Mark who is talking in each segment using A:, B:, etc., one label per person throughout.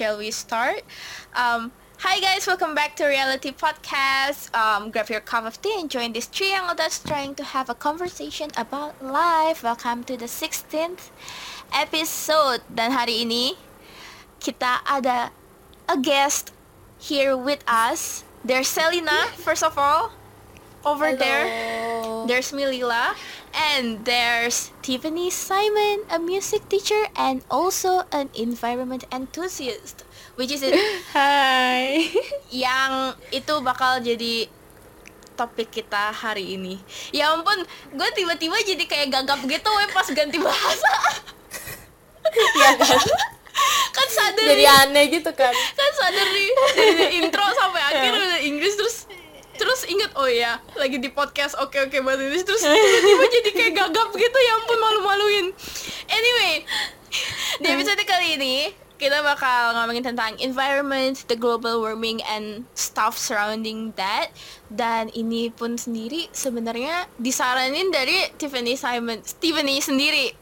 A: shall we start? Um, hi guys, welcome back to Reality Podcast. Um, grab your cup of tea and join this triangle that's trying to have a conversation about life. Welcome to the 16th episode. Dan hari ini kita ada a guest here with us. There's Selina, first of all, over there. There's Milila and there's Tiffany Simon, a music teacher and also an environment enthusiast, which is it,
B: Hai.
A: yang itu bakal jadi topik kita hari ini. Ya ampun, gue tiba-tiba jadi kayak gagap gitu we pas ganti bahasa.
B: ya kan?
A: kan sadar
B: Jadi aneh gitu kan.
A: kan sadar nih dari intro sampai akhir udah Inggris terus terus inget oh ya lagi di podcast oke oke bahasa Inggris terus tiba-tiba jadi kayak gagap gitu ya ampun malu-maluin. Anyway di episode kali ini kita bakal ngomongin tentang environment, the global warming and stuff surrounding that. Dan ini pun sendiri sebenarnya disaranin dari Tiffany Simon Tiffany sendiri.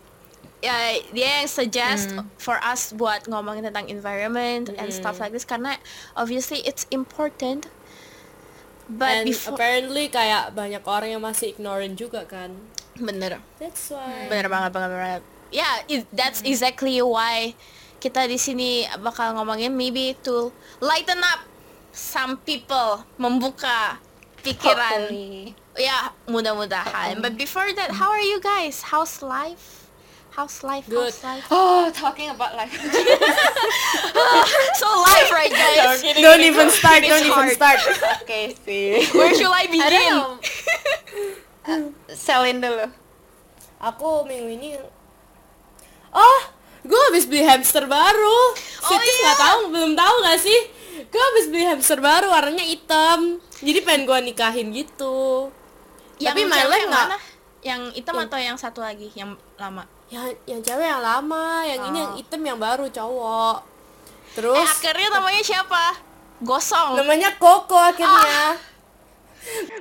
A: Ya dia yang suggest for us buat ngomongin tentang environment and stuff like this. Karena obviously it's important but
B: And
A: before
B: apparently kayak banyak orang yang masih ignorant juga kan.
A: bener.
B: That's why.
A: bener banget banget banget. Ya it- that's exactly why kita di sini bakal ngomongin maybe to lighten up some people membuka pikiran.
C: Hopefully.
A: ya mudah-mudahan. But before that how are you guys? How's life how's life
B: Good.
A: how's life
C: Oh, talking about life.
A: so life right guys
B: Don't even start, don't even
A: hard.
B: start.
C: Oke sih.
A: where should I
C: I don't
A: begin
C: know. Selin dulu.
B: Aku minggu ini Oh, gue habis beli hamster baru. Sitis
A: iya.
B: nggak tahu, belum tahu nggak sih? Gue habis beli hamster baru, warnanya hitam. Jadi pengen gue nikahin gitu.
A: yang
B: Tapi my life
A: yang
B: nggak.
A: mana yang hitam
B: Yang-
A: atau yang satu lagi yang lama
B: Yang yang cewek yang lama, yang ini
A: Oh.
B: yang hitam yang baru cowok.
A: eh
B: Terus
A: akhirnya namanya siapa gosong
B: namanya Koko akhirnya.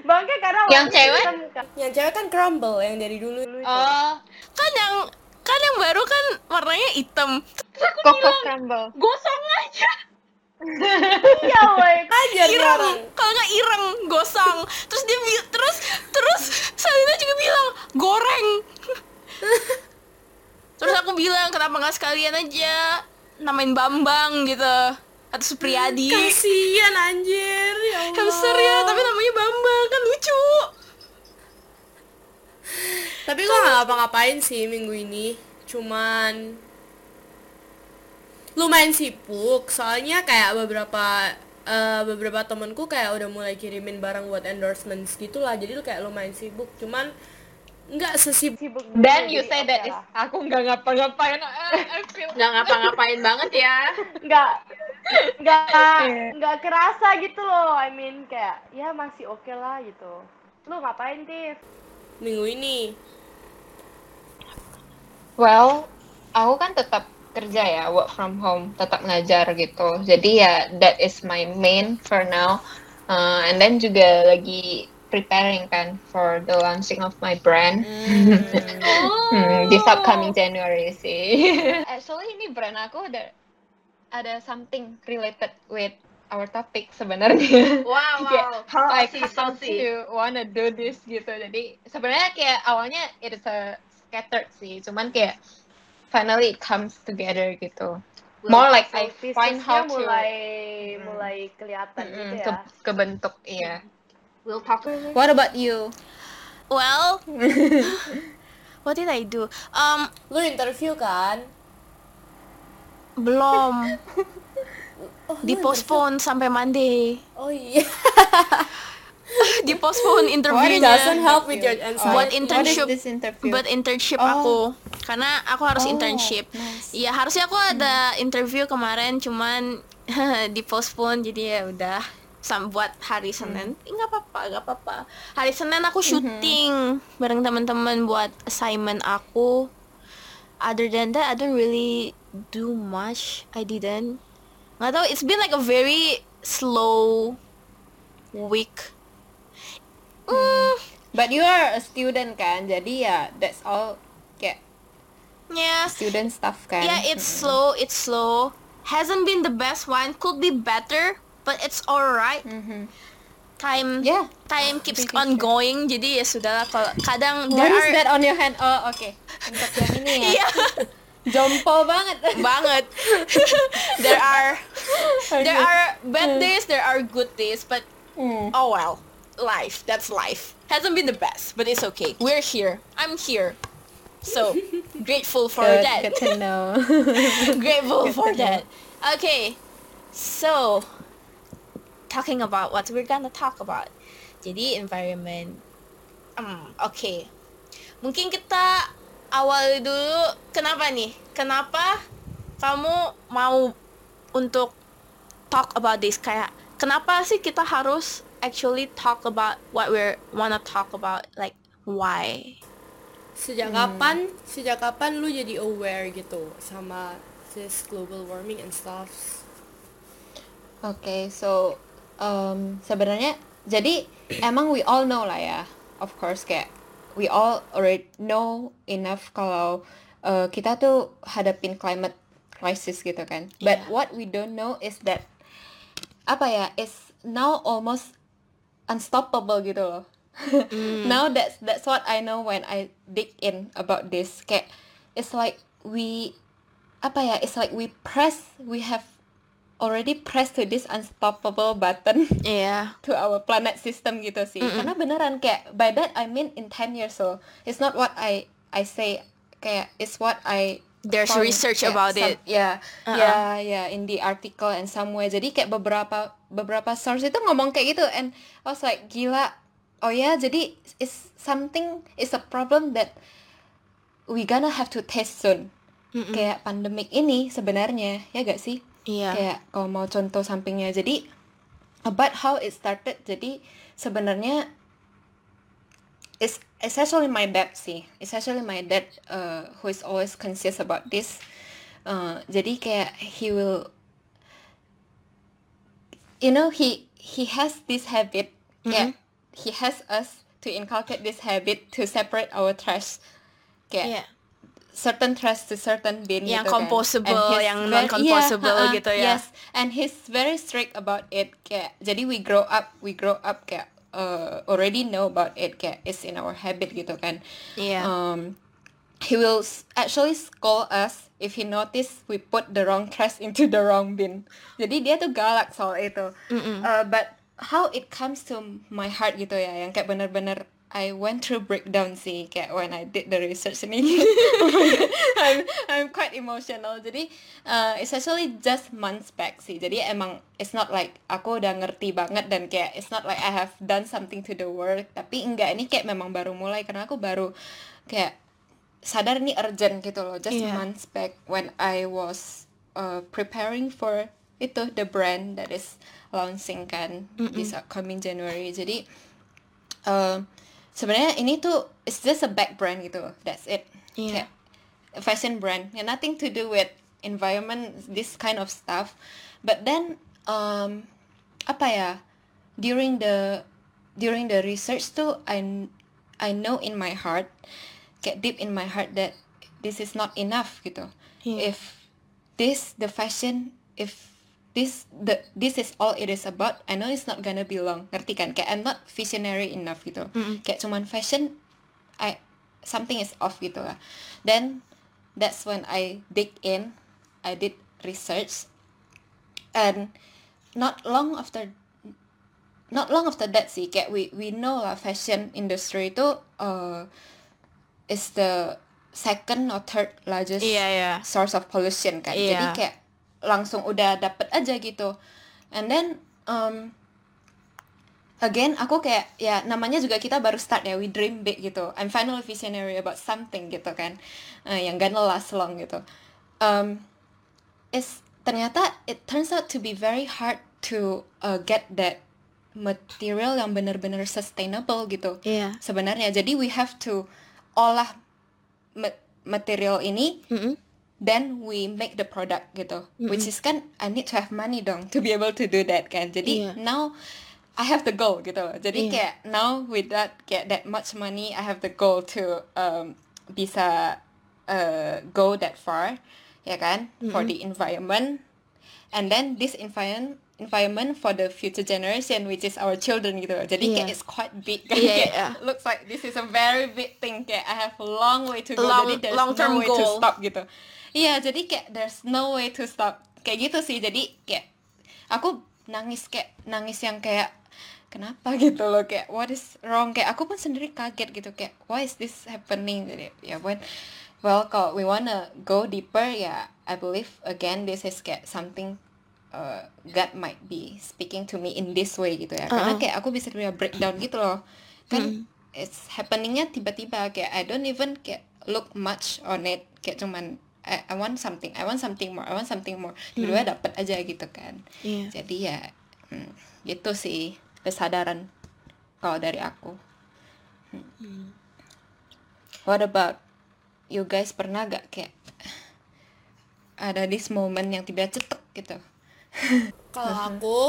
D: Bangke karena
C: Yang cewek?
D: kan.
B: Yang cewek kan Crumble yang dari dulu.
C: Oh,
A: kan yang kan yang baru kan warnanya hitam
C: Coco Crumble.
A: gosong aja
D: Iya woi.
B: Aja nih
A: ireng
B: orang.
A: kalau nggak ireng gosong terus dia terus terus Salina juga bilang goreng terus aku bilang kenapa nggak sekalian aja namain Bambang gitu atau Supriyadi
B: Kasian anjir ya Allah.
A: hamster ya tapi namanya Bambang kan lucu
B: Tapi gua nggak ngapa-ngapain sih minggu ini. Cuman lumayan sibuk. Soalnya kayak beberapa eh, beberapa temenku kayak udah mulai kirimin barang buat endorsements gitu lah. Jadi lu kayak lumayan sibuk. Cuman nggak sesibuk
D: Sibuk
C: Dan you say that is
D: lah.
C: aku nggak ngapa-ngapain. Feel
A: nggak ngapa-ngapain banget ya
D: Nggak nggak nggak kerasa gitu loh. I mean kayak ya masih oke lah gitu. Lu ngapain Tiff?
B: minggu ini.
C: Well, aku kan tetap kerja ya, work from home, tetap ngajar gitu. Jadi ya that is my main for now. Uh, and then juga lagi preparing kan for the launching of my brand. Hmm, this upcoming January sih. Actually ini brand aku ada ada something related with our topic sebenarnya.
A: wow wow
C: like
A: Saucy,
C: how
A: saucy.
C: you wanna do this gitu jadi sebenarnya kayak awalnya it is a scattered sih cuman kayak finally it comes together gitu more like I
D: So,
C: find how to
D: mulai
C: Hmm.
D: mulai kelihatan
C: Mm-mm,
D: gitu
C: ke,
D: ya.
C: kebentuk iya
A: we'll talk
B: What about you?
A: well what did I do um
B: Lu interview kan?
A: belum
B: Oh,
A: dipospon sampai Monday?
B: Oh iya.
A: dipospon
B: It
A: interviewnya
B: doesn't help with your anxiety.
A: buat internship
E: this interview?
A: buat internship
E: Oh.
A: aku karena aku harus
E: Oh,
A: internship
E: nice.
A: Iya harusnya aku ada interview kemarin cuman dipospon jadi ya udah sam buat hari Senin. Eh, nggak apa-apa nggak apa-apa. Hari Senin aku syuting bareng teman-teman buat assignment aku. Other than that I don't really do much. I didn't. Nggak tahu it's been like a very slow week. Mm,
E: But you are a student kan, jadi ya that's all kayak
A: yeah.
E: student stuff kan.
A: Yeah, it's slow, it's slow. hasn't been the best one. Could be better but it's alright time
E: Yeah.
A: time keeps
E: Pretty
A: on
E: sure.
A: going jadi ya sudahlah kalau kadang
E: What
A: there
E: is
A: are
E: that on your hand? Oh, oke. Untuk yang ini ya.
A: Iya,
E: Jompo banget.
A: banget there are there are bad days there are good days but
E: Hmm.
A: oh well life that's life hasn't been the best but it's okay we're here i'm here so grateful for
E: Good,
A: that
E: good to know.
A: grateful for
E: to know.
A: that okay so talking about what we're gonna talk about. Jadi environment. Um, oke mungkin kita awal dulu kenapa nih? Kenapa kamu mau untuk talk about this? Kayak kenapa sih kita harus actually talk about what we wanna talk about? Like why?
B: Sejak kapan? Sejak kapan lu jadi aware gitu sama this global warming and stuff?
E: Oke, so um, sebenarnya jadi emang we all know lah ya, of course kayak we all already know enough kalau uh, kita tuh hadapin climate crisis gitu kan. But
A: Yeah.
E: what we don't know is that apa ya, is now almost unstoppable gitu loh. now that's that's what I know when I dig in about this. Kayak it's like we apa ya, it's like we press, we have already pressed to this unstoppable button
A: yeah
E: to our planet system gitu sih. Karena beneran kayak by that I mean in 10 years so it's not what I I say kayak it's what I
A: There's
E: found
A: research
E: kayak
A: about
E: some-
A: it.
E: Yeah,
A: Uh-uh.
E: yeah, yeah in the article and somewhere. Jadi kayak beberapa beberapa source itu ngomong kayak gitu and I was like gila. Oh ya, jadi it's something it's a problem that we gonna have to test soon. Kayak pandemik ini sebenarnya ya gak sih?
A: Iya.
E: Kayak kalau mau contoh sampingnya. Jadi about how it started. Jadi sebenarnya it's actually my dad sih. It's actually my dad uh, who is always conscious about this. Uh, jadi kayak he will you know he he has this habit kayak he has us to inculcate this habit to separate our trash kayak
A: yeah
E: certain trash to certain bin
A: Yang
E: gitu kan.
A: composable,
E: he's
A: yang
E: very-
A: non-composable
E: yeah,
A: gitu ya.
E: Yes, and he's very strict about it. Kayak jadi we grow up, we grow up kayak uh, already know about it kayak it's in our habit gitu kan.
A: Iya.
E: Um, he will actually scold us if he notice we put the wrong trash into the wrong bin. Jadi dia tuh galak soal itu. Uh, but how it comes to my heart gitu ya, yang kayak bener-bener I went through breakdown sih kayak when I did the research ini. I'm I'm quite emotional. Jadi uh, it's actually just months back sih. Jadi emang it's not like aku udah ngerti banget dan kayak it's not like I have done something to the world. Tapi enggak ini kayak memang baru mulai karena aku baru kayak sadar ini urgent gitu loh just
A: Iya.
E: months back when I was uh, preparing for itu the brand that is launching kan this upcoming January jadi uh, sebenarnya ini tuh it's just a back brand gitu. That's it.
A: Iya.
E: Kayak fashion brand. Yeah, nothing to do with environment this kind of stuff. But then um, apa ya during the during the research tuh I I know in my heart get deep in my heart that this is not enough gitu.
A: Yeah.
E: if this the fashion if this the this is all it is about. I know it's not gonna be long. Ngerti kan? Kayak I'm not visionary enough gitu. Kayak cuman fashion I something is off gitu lah. Then that's when I dig in I did research and not long after not long after that sih kayak we we know lah fashion industry itu uh, is the second or third largest
A: Iya, iya.
E: source of pollution kan.
A: Iya.
E: jadi kayak langsung udah dapet aja gitu. And then um, again aku kayak ya namanya juga kita baru start ya we dream big gitu. I'm finally visionary about something gitu kan. Uh, yang gonna last long gitu. Um, is ternyata it turns out to be very hard to uh, get that material yang benar-benar sustainable gitu.
A: Iya.
E: sebenarnya. Jadi we have to olah ma- material ini then we make the product gitu which is kan I need to have money dong to be able to do that kan jadi
A: Iya.
E: now I have the goal gitu jadi
A: Iya.
E: kayak now with that get that much money I have the goal to um, bisa uh, go that far ya kan for the environment and then this environment environment for the future generation which is our children gitu. Jadi kayak it's quite big kan kayak
A: iya.
E: looks like this is a very big thing kayak I have a long way to go
A: Long-
E: jadi there's
A: long-term
E: no way to
A: goal.
E: stop gitu. Iya, jadi kayak there's no way to stop. Kayak gitu sih. Jadi kayak aku nangis kayak nangis yang kayak kenapa gitu loh kayak what is wrong kayak aku pun sendiri kaget gitu kayak why is this happening jadi ya when well kalau we wanna go deeper ya I believe again this is kayak something uh, God might be speaking to me in this way gitu ya karena
A: Uh-uh.
E: kayak aku bisa tiba breakdown gitu loh kan it's happeningnya tiba-tiba kayak I don't even kayak look much on it kayak cuman I, I want something I want something more I want something more. Tiba-tiba dapet aja gitu kan.
A: Iya.
E: jadi ya hmm, gitu sih kesadaran kalau dari aku. Hmm. what about you guys pernah gak kayak ada this moment yang tiba cetek gitu?
B: Kalau aku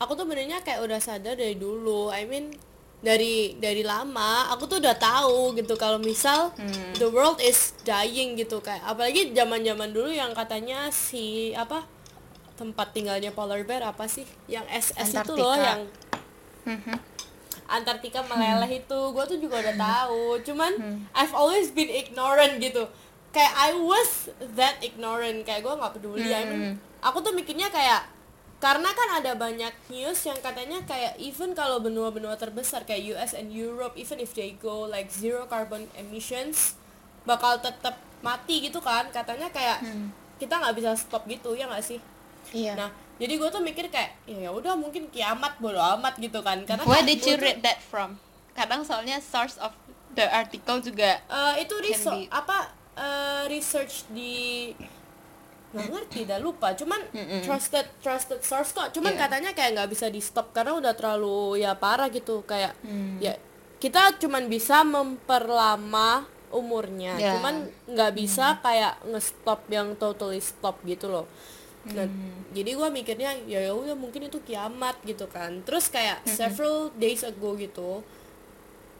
B: aku tuh benernya kayak udah sadar dari dulu. I mean dari dari lama aku tuh udah tahu gitu kalau misal the world is dying gitu kayak apalagi zaman zaman dulu yang katanya si apa tempat tinggalnya polar bear apa sih? Yang es es itu loh
E: Antartika.
B: yang Antartika meleleh itu gue tuh juga udah tahu. Cuman I've always been ignorant gitu. Kayak I was that ignorant kayak gue nggak peduli. I mean, aku tuh mikirnya kayak karena kan ada banyak news yang katanya kayak even kalau benua-benua terbesar kayak US and Europe even if they go like zero carbon emissions bakal tetap mati gitu kan? Katanya kayak kita nggak bisa stop gitu ya nggak sih?
E: Iya.
B: Nah jadi gue tuh mikir kayak ya ya udah mungkin kiamat bodo amat gitu kan? Karena
E: where
B: kayak
E: did you read that from? Kadang soalnya source of the article juga
B: Eh, itu research apa eh, research di nggak ngerti dah lupa. Cuman trusted trusted source kok. Cuman
E: Iya.
B: katanya kayak nggak bisa di stop karena udah terlalu ya parah gitu. Kayak ya kita cuman bisa memperlama umurnya.
E: Ya.
B: cuman nggak bisa kayak nge-stop yang totally stop gitu loh. Nah jadi gua mikirnya ya ya udah mungkin itu kiamat gitu kan. Terus kayak several days ago gitu.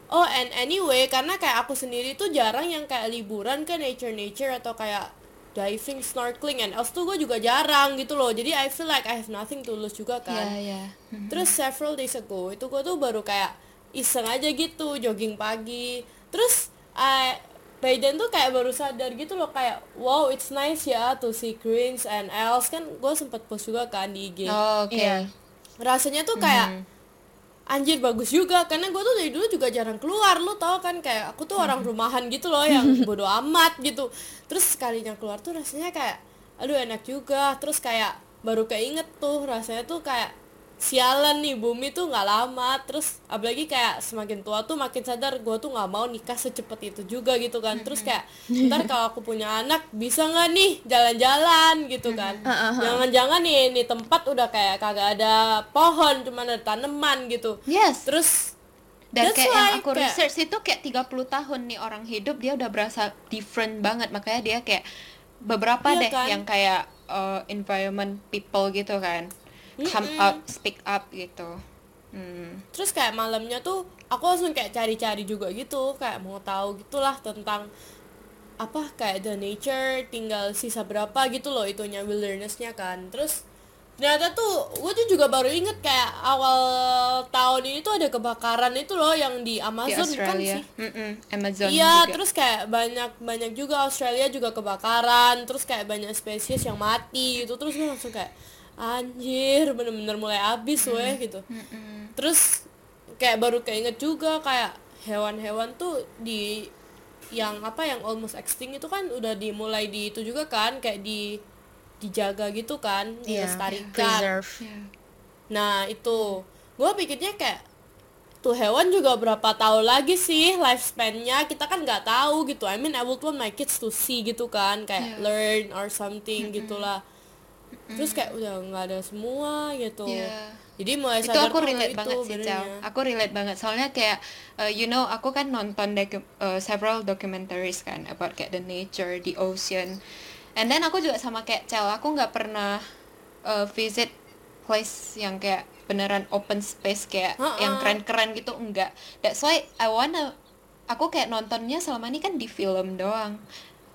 B: Oh and anyway karena kayak aku sendiri tuh jarang yang kayak liburan ke nature nature atau kayak diving snorkeling and else tuh gue juga jarang gitu loh. Jadi I feel like I have nothing to lose juga kan.
E: Ya ya
B: terus several days ago itu gue tuh baru kayak iseng aja gitu jogging pagi. Terus I by then tuh kayak baru sadar gitu loh kayak wow it's nice ya to see greens and else. Kan gue sempet post juga kan di IG
E: oh, oke.
A: Iya.
B: rasanya tuh kayak anjir bagus juga. Karena gue tuh dari dulu juga jarang keluar lu tau kan? Kayak aku tuh orang rumahan gitu loh yang bodo amat gitu. Terus sekalinya keluar tuh rasanya kayak aduh enak juga. Terus kayak baru keinget tuh rasanya tuh kayak sialan nih bumi tuh nggak lama terus apalagi kayak semakin tua tuh makin sadar gue tuh nggak mau nikah secepat itu juga gitu kan. Terus kayak ntar kalau aku punya anak bisa nggak nih jalan-jalan? gitu kan. Jangan-jangan nih nih tempat udah kayak kagak ada pohon cuma ada tanaman gitu.
E: Yes.
B: Terus
E: dan
B: That's
E: kayak yang
B: why
E: aku
B: kayak-
E: research itu kayak 30 tahun nih orang hidup dia udah berasa different banget. Makanya dia kayak beberapa
B: Iya
E: deh
B: kan?
E: yang kayak uh, environment people gitu kan come out speak up gitu hmm.
B: terus kayak malamnya tuh aku langsung kayak cari-cari juga gitu kayak mau tahu gitulah tentang apa kayak the nature tinggal sisa berapa gitu loh itunya wildernessnya kan terus ternyata tuh gue tuh juga baru inget kayak awal tahun ini tuh ada kebakaran itu loh yang di
E: di
B: Amazon kan
E: Australia
B: sih
E: Mm-mm, Amazon
B: Iya,
E: juga.
B: terus kayak banyak banyak juga Australia juga kebakaran, terus kayak banyak spesies yang mati gitu. Terus gue langsung kayak anjir, bener-bener mulai habis weh gitu. Terus kayak baru keinget juga kayak hewan-hewan tuh di yang apa yang almost extinct itu kan udah dimulai di itu juga kan kayak di dijaga gitu kan, dilestarikan.
A: preserve
E: Iya.
B: Nah itu gue pikirnya kayak tuh hewan juga berapa tahun lagi sih lifespan-nya kita kan nggak tahu gitu. I mean I would want my kids to see gitu kan kayak learn or something gitulah. Terus kayak udah nggak ada semua gitu.
E: Iya.
B: Jadi mulai
E: itu
B: sadar
E: aku relate
B: itu
E: banget sih Cal aku relate banget soalnya kayak uh, you know aku kan nonton docu- uh, several documentaries kan about kayak the nature the ocean and then aku juga sama kayak Cal aku nggak pernah uh, visit place yang kayak beneran open space kayak
B: Ha-ha.
E: yang keren-keren gitu enggak that's why I wanna aku kayak nontonnya selama ini kan di film doang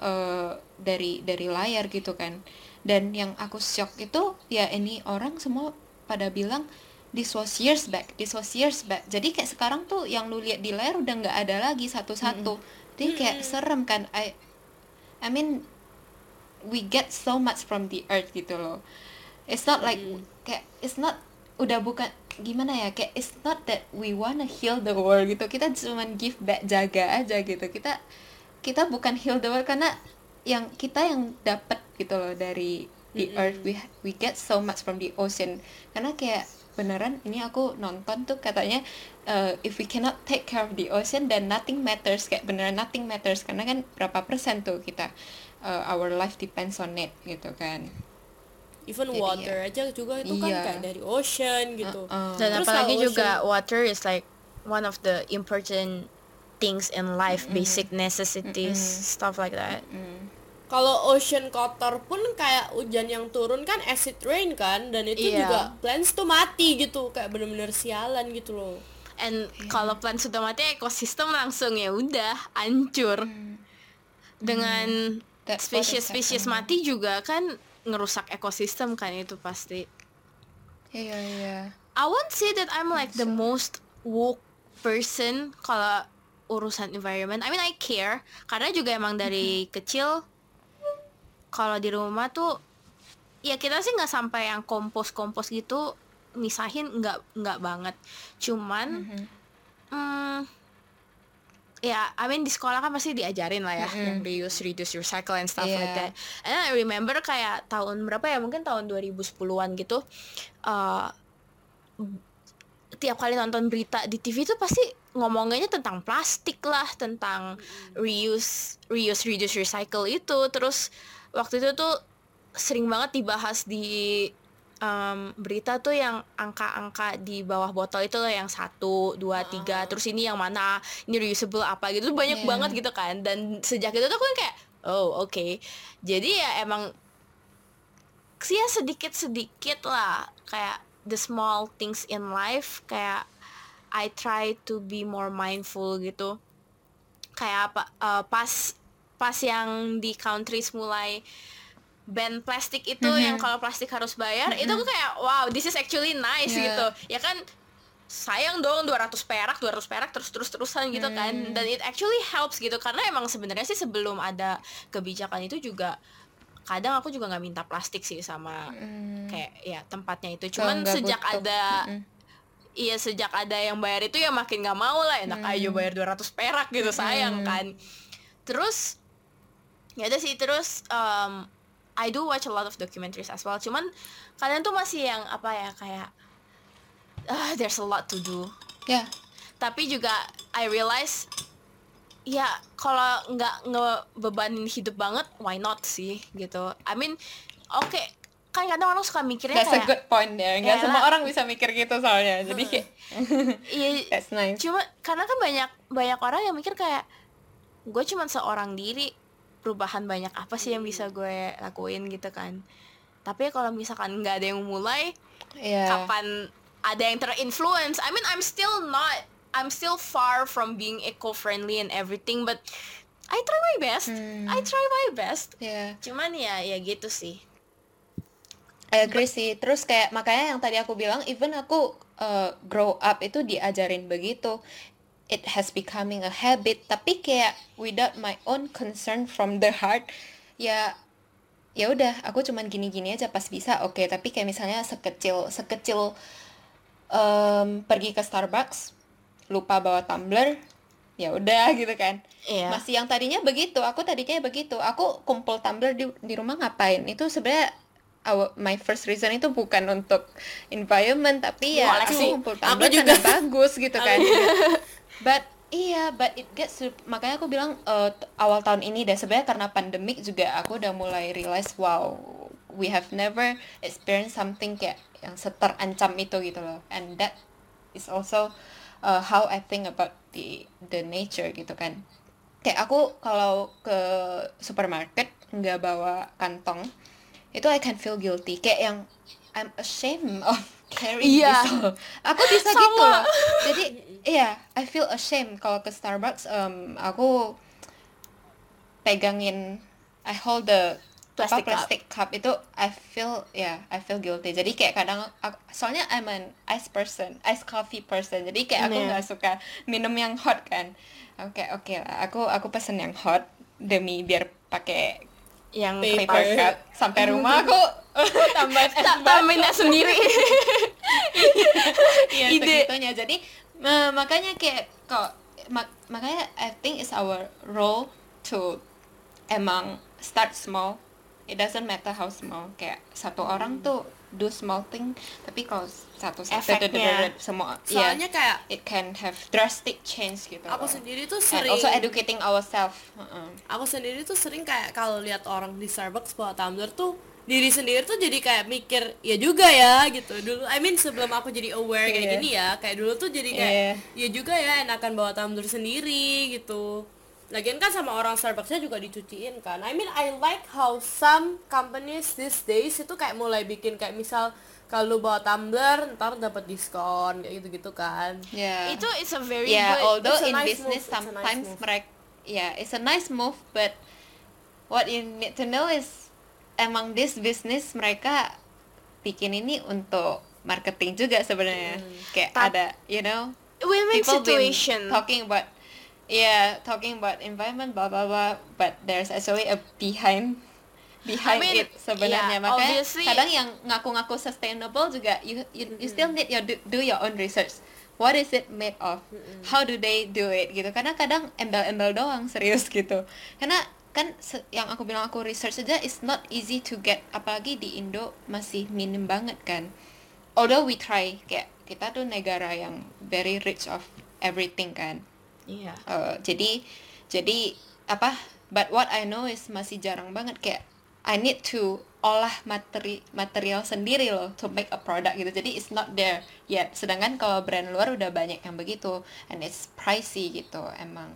E: uh, dari dari layar gitu kan dan yang aku shock itu ya ini orang semua pada bilang this was years back this was years back. Jadi kayak sekarang tuh yang lu lihat di layar udah nggak ada lagi satu-satu. Jadi kayak serem kan I I mean we get so much from the earth gitu loh. It's not like kayak it's not udah bukan gimana ya kayak it's not that we wanna heal the world gitu. Kita cuman give back jaga aja gitu. Kita kita bukan heal the world karena yang kita yang dapat gitu loh dari the earth we we get so much from the ocean. Karena kayak beneran ini aku nonton tuh katanya uh, if we cannot take care of the ocean then nothing matters. Kayak beneran nothing matters. Karena kan berapa persen tuh kita uh, our life depends on it gitu kan.
B: Even
E: Jadi
B: water aja juga itu kan
E: Iya.
B: kayak dari ocean gitu.
E: Uh,
A: Dan
B: Terus
A: apalagi
B: kalau
A: juga
B: ocean-
A: water is like one of the important things in life, basic necessities, stuff like that.
B: kalau ocean kotor pun kayak hujan yang turun kan acid rain kan dan itu
A: Iya.
B: juga plants tuh mati gitu kayak bener-bener sialan gitu loh.
A: And kalau plant sudah mati, ekosistem langsung ya udah hancur. Dengan
E: That's what is
A: spesies-spesies mati juga kan ngerusak ekosistem kan itu pasti.
E: iya iya.
A: I won't say that I'm like the most woke person. Kalau urusan environment. I mean I care karena juga emang dari kecil kalau di rumah tuh ya kita sih nggak sampai yang kompos-kompos gitu misahin nggak nggak banget. Cuman hmm, ya I mean di sekolah kan pasti diajarin lah ya yang reuse, reduce, recycle and stuff like
E: Iya.
A: that. And then I remember kayak tahun berapa ya mungkin tahun 2010-an gitu uh, tiap kali nonton berita di TV itu pasti ngomonginnya tentang plastik lah, tentang reuse, reuse, reduce, recycle itu. Terus waktu itu tuh sering banget dibahas di um, berita tuh yang angka-angka di bawah botol itu loh yang satu, dua, tiga. Terus ini yang mana? Ini reusable apa gitu? Banyak
E: Iya.
A: banget gitu kan. Dan sejak itu tuh aku kayak, oh oke. Jadi ya emang sih ya sedikit-sedikit lah kayak the small things in life kayak I try to be more mindful gitu. Kayak apa eh, pas pas yang di countries mulai ban plastik itu yang kalau plastik harus bayar itu aku kayak wow this is actually nice
E: Yeah.
A: gitu. Ya kan sayang dong 200 perak 200 perak terus terus terusan gitu kan. Dan it actually helps gitu karena emang sebenarnya sih sebelum ada kebijakan itu juga kadang aku juga nggak minta plastik sih sama kayak ya tempatnya itu. Cuman sejak
E: butuh.
A: ada
E: Mm-mm.
A: Iya sejak ada yang bayar itu ya makin nggak mau lah. Enak aja bayar 200 perak gitu sayang kan. Terus ya udah sih terus um, I do watch a lot of documentaries as well. Cuman kalian tuh masih yang apa ya kayak ah there's a lot to do.
E: Ya.
A: Tapi juga I realize ya kalau nggak ngebebanin hidup banget why not sih gitu. I mean oke kan kadang orang suka mikirnya
E: that's a
A: kayak
E: good point ya. Nggak semua orang bisa mikir gitu soalnya. Jadi kayak
A: iya
E: that's nice.
A: cuma karena kan banyak banyak orang yang mikir kayak gue cuma seorang diri perubahan banyak apa sih yang bisa gue lakuin? gitu kan. Tapi kalau misalkan nggak ada yang mulai
E: ya
A: kapan ada yang terinfluence? I mean I'm still not I'm still far from being eco-friendly and everything but I try my best. I try my best.
E: Ya
A: cuman ya ya gitu sih
E: I agree sih. Terus kayak makanya yang tadi aku bilang, even aku uh, grow up itu diajarin begitu. It has becoming a habit. Tapi kayak without my own concern from the heart, ya ya udah aku cuman gini-gini aja pas bisa oke tapi kayak misalnya sekecil sekecil em, pergi ke Starbucks lupa bawa tumbler ya udah gitu kan
A: Iya.
E: masih yang tadinya begitu aku tadinya begitu aku kumpul tumbler di di rumah ngapain itu sebenarnya our- my first reason itu bukan untuk environment tapi ya aku
B: Aku juga.
E: bagus gitu kan. But iya but it gets makanya aku bilang t- awal tahun ini deh sebenarnya karena pandemik juga aku udah mulai realize wow we have never experienced something kayak yang seterancam itu gitu loh. And that is also uh, how I think about the the nature gitu kan. Kayak aku kalau ke supermarket nggak bawa kantong itu I can feel guilty kayak yang I'm ashamed of carrying
A: Iya.
E: this all. aku bisa gitu loh jadi iya I feel ashamed kalau ke Starbucks em, aku pegangin I hold the
A: Plastic cup.
E: plastic cup itu I feel ya yeah, I feel guilty jadi kayak kadang aku, soalnya I'm an ice person ice coffee person jadi kayak aku
A: Yeah.
E: nggak suka minum yang hot kan oke oke lah aku aku pesen yang hot demi biar pakai
A: yang
B: Paper.
E: paper cup sampai rumah aku tambahin es
A: tambahin sendiri
E: Iya,
A: Ide.
E: segitunya. Jadi eh, makanya kayak kok mak- makanya I think it's our role to emang start small. It doesn't matter how small. Kayak satu orang tuh do small thing, tapi kalau satu satu
A: Efeknya.
E: semua
B: soalnya
E: yeah,
B: kayak
E: it can have drastic change gitu.
B: aku
E: loh.
B: sendiri tuh
E: And
B: sering
E: also educating ourselves. Heeh.
B: aku sendiri tuh sering kayak kalau lihat orang di Starbucks bawa tumbler tuh diri sendiri tuh jadi kayak mikir ya juga ya gitu dulu I mean sebelum aku jadi aware kayak
E: Iya.
B: gini ya kayak dulu tuh jadi kayak
E: Iya.
B: ya juga ya enakan bawa tumbler sendiri gitu lagian kan sama orang Starbucksnya juga dicuciin kan I mean I like how some companies these days itu kayak mulai bikin kayak misal kalau bawa tumbler ntar dapat diskon kayak gitu gitu kan
E: Yeah.
A: itu is a very
E: yeah,
A: good
E: although
B: it's a
E: in
B: nice
E: business
B: move, it's nice
E: sometimes
B: move.
E: mereka yeah, it's a nice move but what you need to know is emang this business mereka bikin ini untuk marketing juga sebenarnya. Kayak
A: Tap-
E: ada you know
A: win-win
E: people been
A: situation
E: talking about yeah, talking about environment blah blah blah. But there's actually a behind behind
A: I mean,
E: it sebenarnya.
A: yeah,
E: makanya
A: obviously-
E: kadang yang ngaku-ngaku sustainable juga you you, you still need your do, do your own research. What is it made of? How do they do it? Gitu. Karena kadang embel-embel doang serius gitu. Karena kan yang aku bilang aku research aja is not easy to get apalagi di Indo masih minim banget kan. Although we try kayak kita tuh negara yang very rich of everything kan
A: iya.
E: Uh, jadi jadi apa but what I know is masih jarang banget kayak I need to olah materi material sendiri loh to make a product gitu. Jadi it's not there yet. Sedangkan kalau brand luar udah banyak yang begitu and it's pricey gitu emang.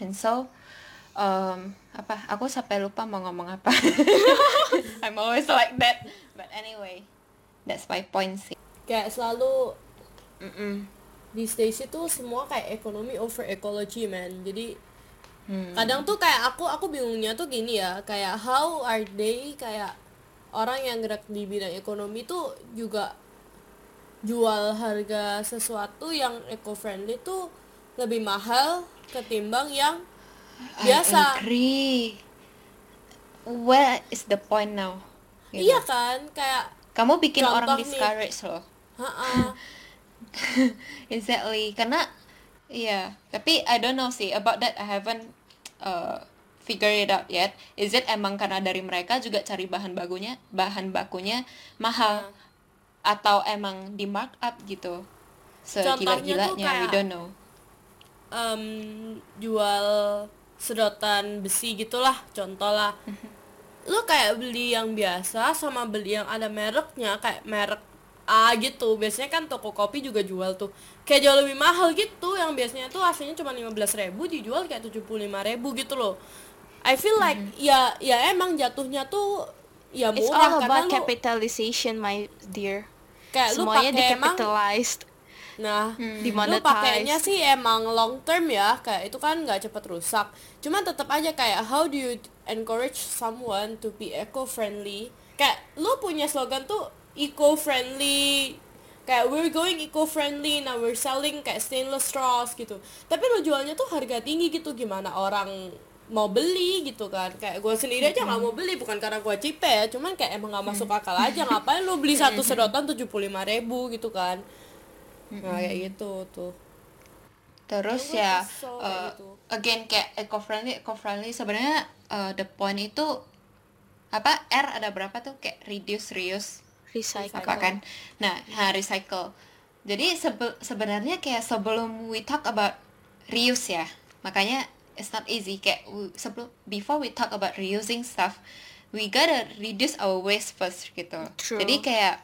E: And so um, apa aku sampai lupa mau ngomong apa. I'm always like that. But anyway that's my point sih.
B: Kayak selalu
E: Mm-mm.
B: Di days itu semua kayak ekonomi over ecology man jadi
E: Hmm.
B: kadang tuh kayak aku aku bingungnya tuh gini ya kayak how are they kayak orang yang gerak di bidang ekonomi tuh juga jual harga sesuatu yang eco friendly tuh lebih mahal ketimbang yang
E: I
B: biasa
E: agree where is the point now Gitu.
B: iya kan kayak
E: kamu bikin orang
B: nih.
E: discourage loh
B: ha
E: exactly. Karena iya tapi I don't know sih about that I haven't uh, figure it out yet. Is it emang karena dari mereka juga cari bahan bakunya bahan bakunya mahal? Atau emang di markup gitu? Segila-gilanya we don't know.
B: em, jual sedotan besi gitulah contoh lah lu kayak beli yang biasa sama beli yang ada mereknya kayak merek A gitu. Biasanya kan toko kopi juga jual tuh. Kayak jauh lebih mahal gitu. Yang biasanya tuh aslinya cuma 15.000 ribu dijual kayak 75.000 ribu gitu loh. I feel like ya ya emang jatuhnya tuh ya
A: it's
B: murah
A: all
B: karena
A: about
B: lu
A: capitalization my dear.
B: Kayak lu
A: semuanya
B: pakai emang
A: dicapitalized
B: Nah,
A: Hmm.
B: lu pakainya sih emang long term ya, kayak itu kan nggak cepet rusak. Cuman tetap aja kayak how do you encourage someone to be eco friendly? Kayak lu punya slogan tuh eco friendly kayak we're going eco friendly now we're selling kayak stainless straws gitu. Tapi lu jualnya tuh harga tinggi gitu gimana orang mau beli gitu kan. Kayak gue sendiri aja nggak mau beli bukan karena gue cipe ya cuman kayak emang nggak masuk akal aja. Ngapain lu beli satu sedotan tujuh ribu gitu kan? Nah kayak gitu tuh.
E: Terus ya
B: kesel kayak
E: uh,
B: gitu.
E: again kayak eco friendly eco friendly sebenarnya uh, the point itu apa R ada berapa tuh? Kayak reduce reuse
A: recycle.
E: Apa kan nah ha, recycle. Jadi sebe- sebenarnya kayak sebelum we talk about reuse ya makanya it's not easy. Kayak sebelum before we talk about reusing stuff we gotta reduce our waste first gitu.
A: True.
E: jadi kayak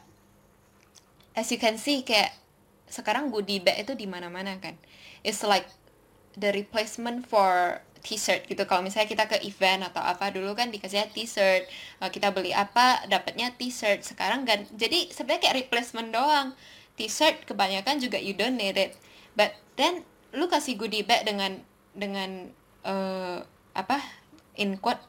E: as you can see kayak sekarang goodie bag itu di mana-mana kan. It's like the replacement for t-shirt gitu. Kalau misalnya kita ke event atau apa dulu kan dikasihnya t-shirt. Uh, kita beli apa dapatnya t-shirt. Sekarang kan jadi sebenarnya kayak replacement doang. T-shirt kebanyakan juga you don't need it. But then lu kasih goodie bag dengan dengan uh, apa in quote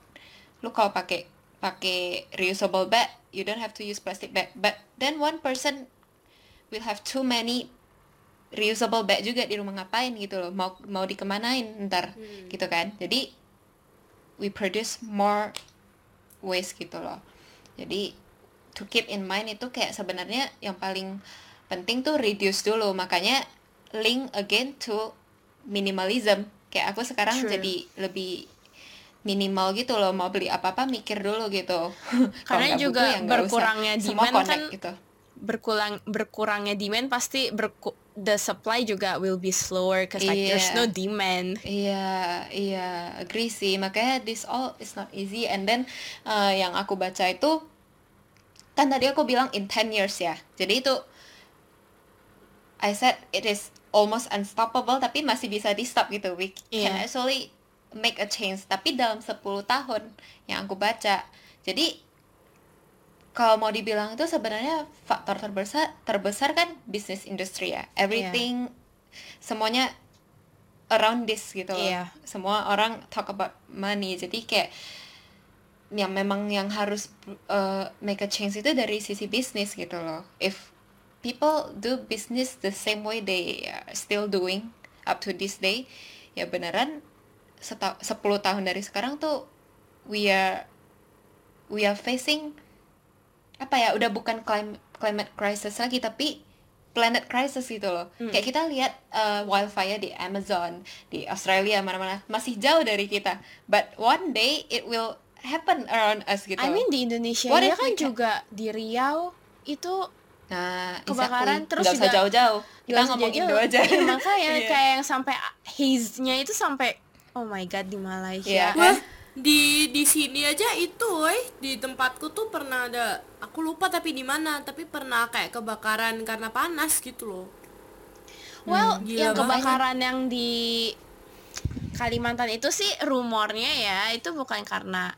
E: lu kalau pakai pakai reusable bag you don't have to use plastic bag. But then one person will have too many reusable bag juga di rumah ngapain gitu loh. Mau mau dikemanain ntar gitu kan. Jadi we produce more waste gitu loh. Jadi to keep in mind itu kayak sebenarnya yang paling penting tuh reduce dulu. Makanya link again to minimalism. Kayak aku sekarang
A: True.
E: jadi lebih minimal gitu loh. Mau beli apa-apa mikir dulu gitu.
A: Karena juga
E: butuh ya usah.
A: berkurangnya
E: Semua
A: demand
E: connect
A: kan
E: gitu
A: berkurang berkurangnya demand pasti berku, the supply juga will be slower cause like there's
E: Iya.
A: no demand.
E: Iya, iya, agree sih. Makanya this all is not easy. And then uh, yang aku baca itu kan tadi aku bilang in 10 years ya. Jadi itu I said it is almost unstoppable tapi masih bisa di stop gitu. We can
A: Iya.
E: actually make a change. Tapi dalam 10 tahun yang aku baca. Jadi kalau mau dibilang itu sebenarnya faktor terbesar terbesar kan bisnis industri ya. Everything semuanya around this gitu loh.
A: Iya.
E: Semua orang talk about money. Jadi kayak yang memang yang harus uh, make a change itu dari sisi bisnis gitu loh. If people do business the same way they are still doing up to this day, ya beneran seta 10 tahun dari sekarang tuh we are we are facing apa ya udah bukan clim- climate crisis lagi tapi planet crisis gitu loh kayak kita lihat uh, wildfire di Amazon di Australia mana-mana masih jauh dari kita but one day it will happen around us gitu
A: I mean di Indonesia
E: What
A: ya kan
E: can-
A: juga di Riau itu
E: nah
A: kebakaran,
E: exactly.
A: terus
E: Nggak usah
A: juga-
E: jauh-jauh kita ngomong. Indo aja
A: Iya, makanya
E: Iya.
A: kayak yang sampai haze-nya itu sampai oh my god di Malaysia.
E: Iya.
B: Wah, di di sini aja itu, woy. di tempatku tuh pernah ada, aku lupa tapi di mana, tapi pernah kayak kebakaran karena panas gitu loh.
A: Well,
B: Gila
A: yang
B: banget.
A: kebakaran yang di Kalimantan itu sih rumornya ya itu bukan karena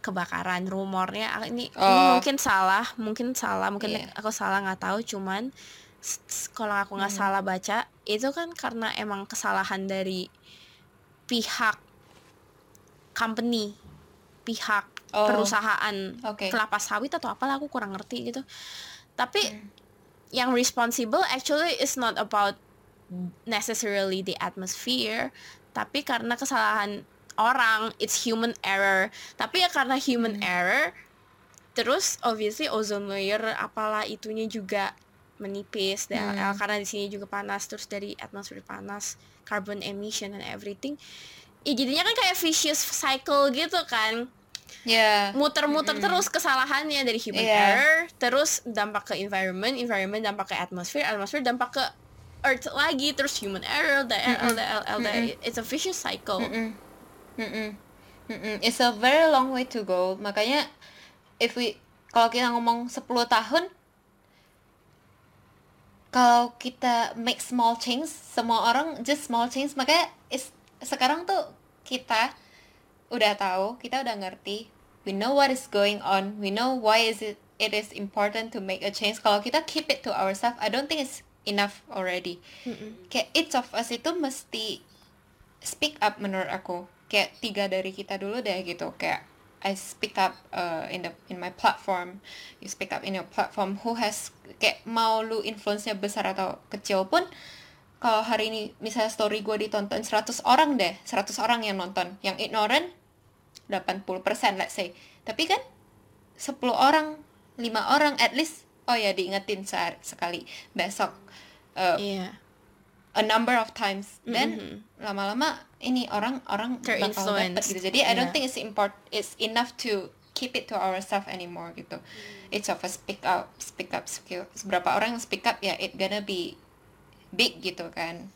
A: kebakaran rumornya ah, ini, ini
E: Oh.
A: mungkin salah mungkin salah mungkin
E: Iya.
A: aku salah nggak tahu cuman kalau aku nggak salah baca itu kan karena emang kesalahan dari pihak company pihak
E: Oh.
A: perusahaan
E: Oke.
A: kelapa sawit atau apalah aku kurang ngerti gitu. Tapi yang responsible actually is not about necessarily the atmosphere tapi karena kesalahan orang it's human error. Tapi ya karena human error terus obviously ozone layer apalah itunya juga menipis dan eh, karena di sini juga panas terus dari atmosfer panas carbon emission and everything. Ya jadinya kan kayak vicious cycle gitu kan
E: ya
A: muter-muter terus kesalahannya dari human
E: Iya.
A: error terus dampak ke environment environment dampak ke atmosfer atmosfer dampak ke earth lagi terus human error the error the L, the it's a vicious cycle
E: Mm-mm. Mm-mm. Mm-mm. It's a very long way to go. Makanya if we kalau kita ngomong 10 tahun kalau kita make small change, semua orang just small change, makanya is, sekarang tuh kita udah tahu, kita udah ngerti, we know what is going on, we know why is it it is important to make a change. Kalau kita keep it to ourselves, I don't think it's enough already. Kayak each of us itu mesti speak up menurut aku. Kayak tiga dari kita dulu deh gitu. Kayak I speak up uh, in the in my platform. You speak up in your platform. Who has kayak mau lu influence-nya besar atau kecil pun kalau hari ini misalnya story gue ditonton 100 orang deh. 100 orang yang nonton. Yang ignorant 80% let's say. Tapi kan 10 orang 5 orang at least oh ya diingetin sehari sekali besok uh,
A: iya.
E: a number of times. Dan lama-lama ini orang orang bakal dapet gitu. Jadi I don't
A: Yeah.
E: think it's import it's enough to keep it to ourselves anymore gitu. Each of us speak up speak up skill. Seberapa orang yang speak up ya it gonna be big gitu kan.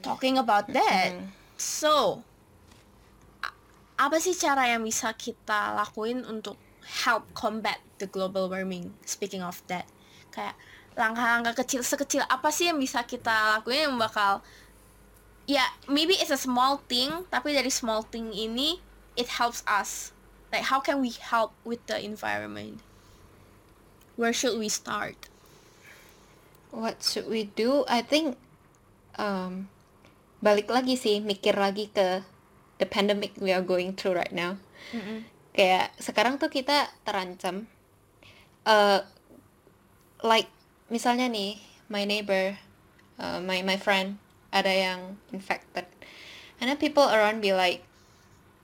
A: Talking about that.
E: Mm.
A: so a- apa sih cara yang bisa kita lakuin untuk help combat the global warming? Speaking of that kayak langkah-langkah kecil sekecil apa sih yang bisa kita lakuin yang bakal ya maybe it's a small thing tapi dari small thing ini it helps us. Like how can we help with the environment? Where should we start?
E: What should we do? I think um, balik lagi sih mikir lagi ke the pandemic we are going through right now. Kayak sekarang tuh kita terancam uh, like misalnya nih my neighbor uh, my my friend ada yang infected. And then people around be like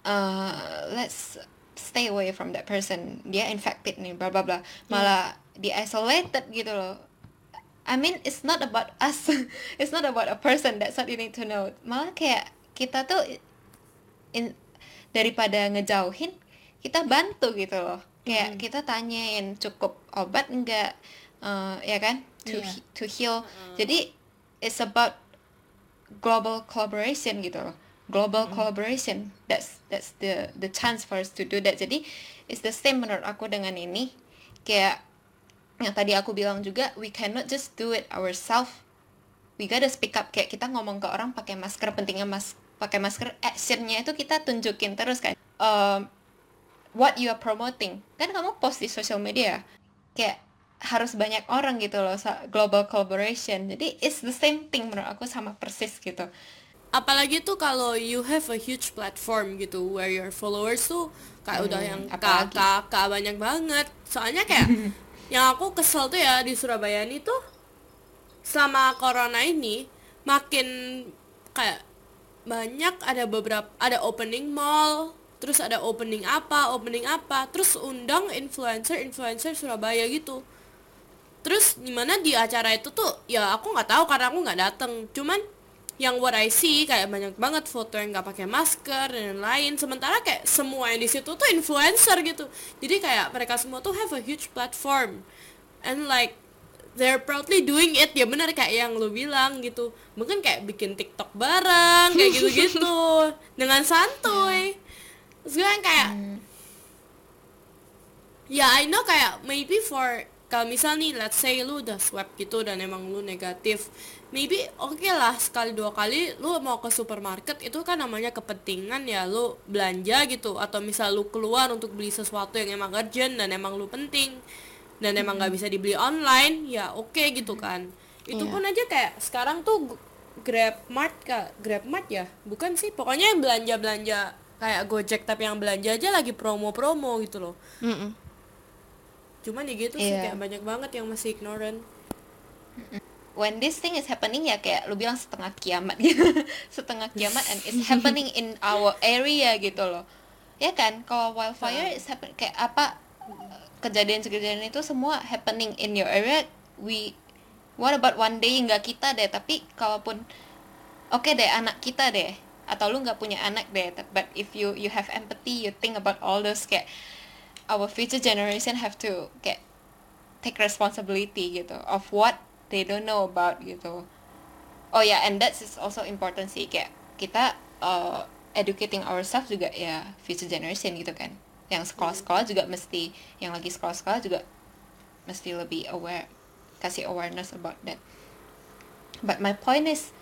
E: uh, let's stay away from that person. Dia infected nih bla bla bla. Malah di isolated gitu loh. I mean it's not about us. It's not about a person. That's what you need to know. Malah kayak kita tuh in, daripada ngejauhin kita bantu gitu loh. Kayak kita tanyain cukup obat enggak uh, ya kan? To
A: Iya.
E: he- to heal. Jadi it's about global collaboration gitu loh. Global collaboration. That's that's the the chance for us to do that. Jadi it's the same menurut aku dengan ini. Kayak yang tadi aku bilang juga we cannot just do it ourselves we gotta speak up. Kayak kita ngomong ke orang pakai masker pentingnya mas pakai masker actionnya itu kita tunjukin terus kan. Um, what you are promoting. Kan kamu post di social media kayak harus banyak orang gitu loh global collaboration. Jadi it's the same thing menurut aku sama persis gitu.
B: Apalagi tuh kalau you have a huge platform gitu where your followers tuh kayak udah yang kakak banyak banget. Soalnya kayak yang aku kesel tuh ya di Surabaya ini tuh selama corona ini makin kayak banyak ada beberapa ada opening mall terus ada opening apa opening apa terus undang influencer influencer Surabaya gitu. Terus gimana di acara itu tuh ya aku nggak tahu karena aku nggak dateng. Cuman yang what I see kayak banyak banget foto yang nggak pakai masker dan lain. Sementara kayak semua yang di situ tuh influencer gitu. Jadi kayak mereka semua tuh have a huge platform. And like they're proudly doing it. Ya benar kayak yang lu bilang gitu. Mungkin kayak bikin TikTok bareng kayak gitu-gitu. Dengan santuy. Terus gue yang kayak ya I know kayak maybe for kalau misal nih let's say lu udah swab gitu dan emang lu negatif maybe oke lah sekali dua kali lu mau ke supermarket itu kan namanya kepentingan ya lu belanja gitu. Atau misal lu keluar untuk beli sesuatu yang emang urgent dan emang lu penting dan emang nggak bisa dibeli online ya oke gitu kan. Itu
A: Iya.
B: pun aja kayak sekarang tuh Grab Mart kak Grab Mart ya? Bukan sih pokoknya yang belanja belanja kayak Gojek tapi yang belanja aja lagi promo-promo gitu loh.
A: Mm-mm.
B: cuman ya gitu sih
E: Iya.
B: kayak banyak banget yang masih ignorant.
E: When this thing is happening ya kayak lu bilang setengah kiamat gitu. Setengah kiamat and it's happening in our area gitu loh. Ya kan? Kalau wildfire is happen kayak apa kejadian-kejadian itu semua happening in your area we what about one day nggak kita deh tapi kalaupun oke deh anak kita deh atau lu nggak punya anak deh but if you you have empathy you think about all those kayak our future generation have to kayak take responsibility gitu of what they don't know about gitu. Oh ya and that's is also important sih kayak kita uh, educating ourselves juga ya future generation gitu kan yang sekolah-sekolah juga mesti yang lagi sekolah-sekolah juga mesti lebih aware kasih awareness about that but my point is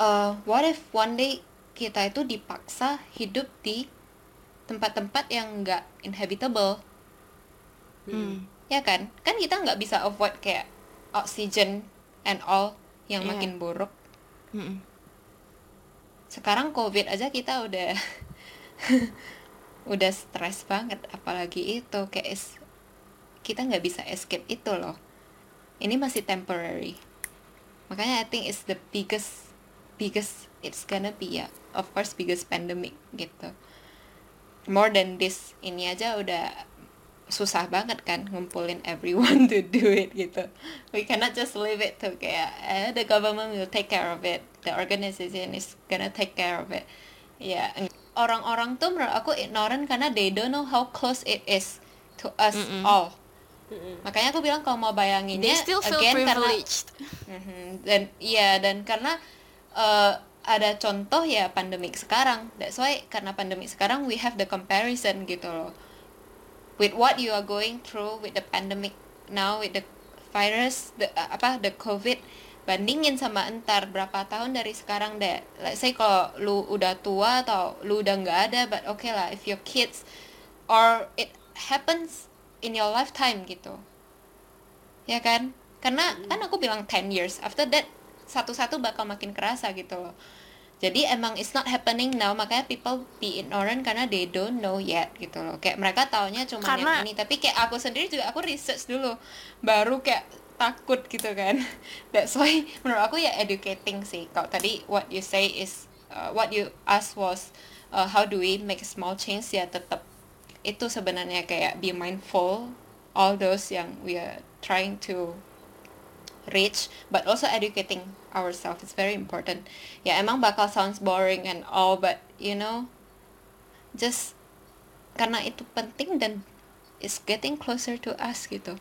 E: uh, what if one day kita itu dipaksa hidup di tempat-tempat yang nggak inhabitable
A: Hmm.
E: ya kan kan kita nggak bisa avoid kayak oxygen and all yang
A: Iya.
E: makin buruk
A: Mm-mm.
E: sekarang covid aja kita udah udah stres banget apalagi itu kayak es- kita nggak bisa escape itu loh. Ini masih temporary. Makanya I think it's the biggest biggest it's gonna be ya of course biggest pandemic gitu. More than this ini aja udah susah banget kan ngumpulin everyone to do it gitu. We cannot just leave it to kayak eh, the government will take care of it. The organization is gonna take care of it. Ya orang-orang tuh menurut aku ignorant karena they don't know how close it is to us
A: Mm-mm.
E: all makanya aku bilang kalau mau bayanginnya
A: They still feel
E: again karena
A: privileged.
E: Mhm. dan iya dan karena eh, ada contoh ya pandemik sekarang that's why karena pandemik sekarang we have the comparison gitu loh with what you are going through with the pandemic now with the virus the uh, apa the covid bandingin sama entar. Berapa tahun dari sekarang deh. Let's say kalau lu udah tua atau lu udah nggak ada but okay lah if your kids or it happens in your lifetime gitu. Ya kan? Karena kan aku bilang 10 years after that satu-satu bakal makin kerasa gitu loh. Jadi emang it's not happening now makanya people be ignorant karena they don't know yet gitu loh. Kayak mereka taunya cuma
A: Karena-
E: yang ini. Tapi kayak aku sendiri juga aku research dulu. Baru kayak takut gitu kan. That's why menurut aku ya educating sih. Kalau tadi what you say is uh, what you ask was uh, how do we make small change ya tetap itu sebenarnya kayak be mindful all those yang we are trying to reach but also educating ourselves is very important. Ya emang bakal sounds boring and all but you know just karena itu penting dan it's getting closer to us gitu.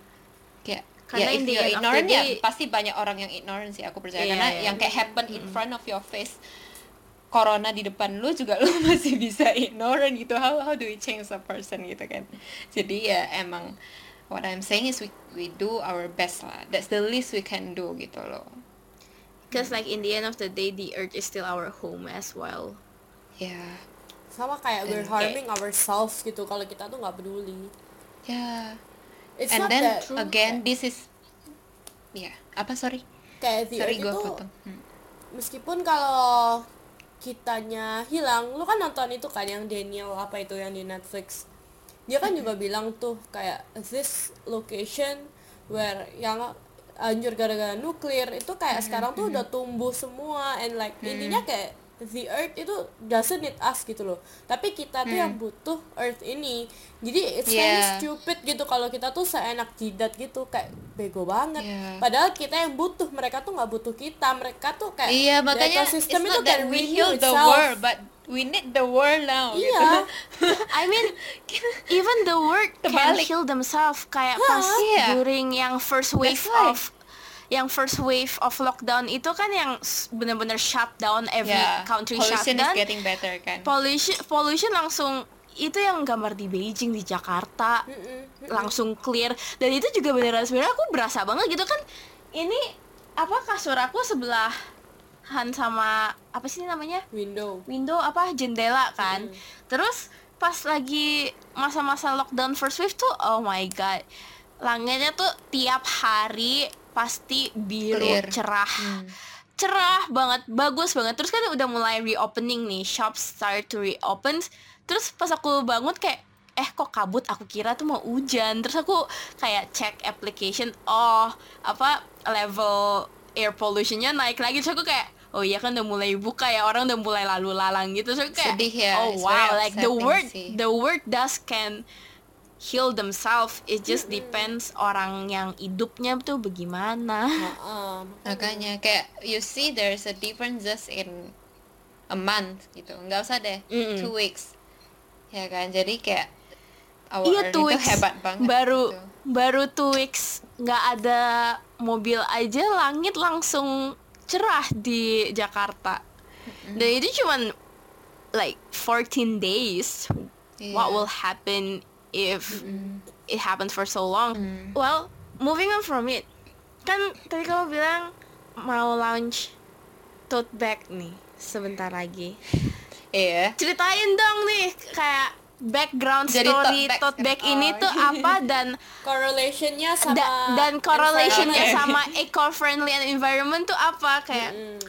E: Kayak
A: Karena
E: ya if
A: the
E: you're ignorant ya pasti banyak orang yang ignorant sih aku percaya.
A: Iya,
E: karena
A: iya.
E: yang kayak happen in front of your face corona di depan lu juga lu masih bisa ignorant gitu. How how do we change a person gitu kan? Jadi ya emang what I'm saying is we we do our best lah. That's the least we can do gitu loh.
A: Because like in the end of the day, the earth is still our home as well.
E: ya.
B: Sama kayak we're harming ourselves gitu. Kalau kita tuh nggak peduli.
E: Ya
B: it's
E: and then
B: that
E: again this is ya apa sorry?
B: Kayak the
E: sorry gue potong. Hmm.
B: meskipun kalau kitanya hilang lu kan nonton itu kan yang Daniel apa itu yang di Netflix. Dia kan juga bilang tuh kayak this location where yang anjur gara-gara nuklir itu kayak sekarang tuh udah tumbuh semua and like intinya kayak the earth itu doesn't need us gitu loh tapi kita tuh yang butuh earth ini jadi it's very
E: Yeah.
B: stupid gitu kalau kita tuh seenak jidat gitu kayak bego banget
E: Yeah.
B: padahal kita yang butuh mereka tuh nggak butuh kita mereka tuh kayak
E: iya
B: the
E: makanya it's
B: ecosystem itu
E: not that
B: can
E: we heal the
B: itself.
E: world but we need the world now
B: Iya.
E: gitu
A: I mean, even the world can heal themselves. Kayak pas
E: Iya.
A: during yang first wave of yang first wave of lockdown itu kan yang s- bener-bener shut down every
E: yeah.
A: country shut
E: pollution is getting better kan.
A: Pollution pollution langsung itu yang gambar di Beijing di Jakarta. Langsung clear. Dan itu juga beneran sebenarnya aku berasa banget gitu kan. Ini apa kasur aku sebelahan sama apa sih namanya?
B: Window.
A: Window apa jendela kan. Terus pas lagi masa-masa lockdown first wave tuh oh my god. Langitnya tuh tiap hari pasti biru
E: Clear.
A: cerah. Cerah banget bagus banget. Terus kan udah mulai reopening nih shops start to reopen. Terus pas aku bangun kayak eh kok kabut? Aku kira tuh mau hujan. Terus aku kayak cek application oh apa level air pollutionnya naik lagi. Terus aku kayak oh iya kan udah mulai buka ya orang udah mulai lalu lalang gitu. Terus aku kayak
E: Sedih ya,
A: oh
E: it's
A: wow like the word
E: sih.
A: the word does can heal themselves it just depends orang yang hidupnya tuh bagaimana
E: makanya kayak you see there's a difference just in a month gitu nggak usah deh
A: Mm-mm.
E: two weeks ya kan jadi kayak our
A: Iya two
E: itu
A: weeks
E: hebat banget
A: baru
E: gitu.
A: baru two weeks nggak ada mobil aja langit langsung cerah di Jakarta dan itu cuman like 14 days what
E: Iya.
A: will happen if it happens for so long. Well moving on from it kan tadi kamu bilang mau launch tote bag nih sebentar lagi.
E: Iya.
A: Ceritain dong nih kayak background
E: Jadi
A: story
E: tote bag
A: tote bag
E: sekarang.
A: ini
E: Oh,
A: tuh apa dan
B: correlationnya sama
A: da- dan correlationnya sama eco friendly and environment tuh apa kayak
B: Mm.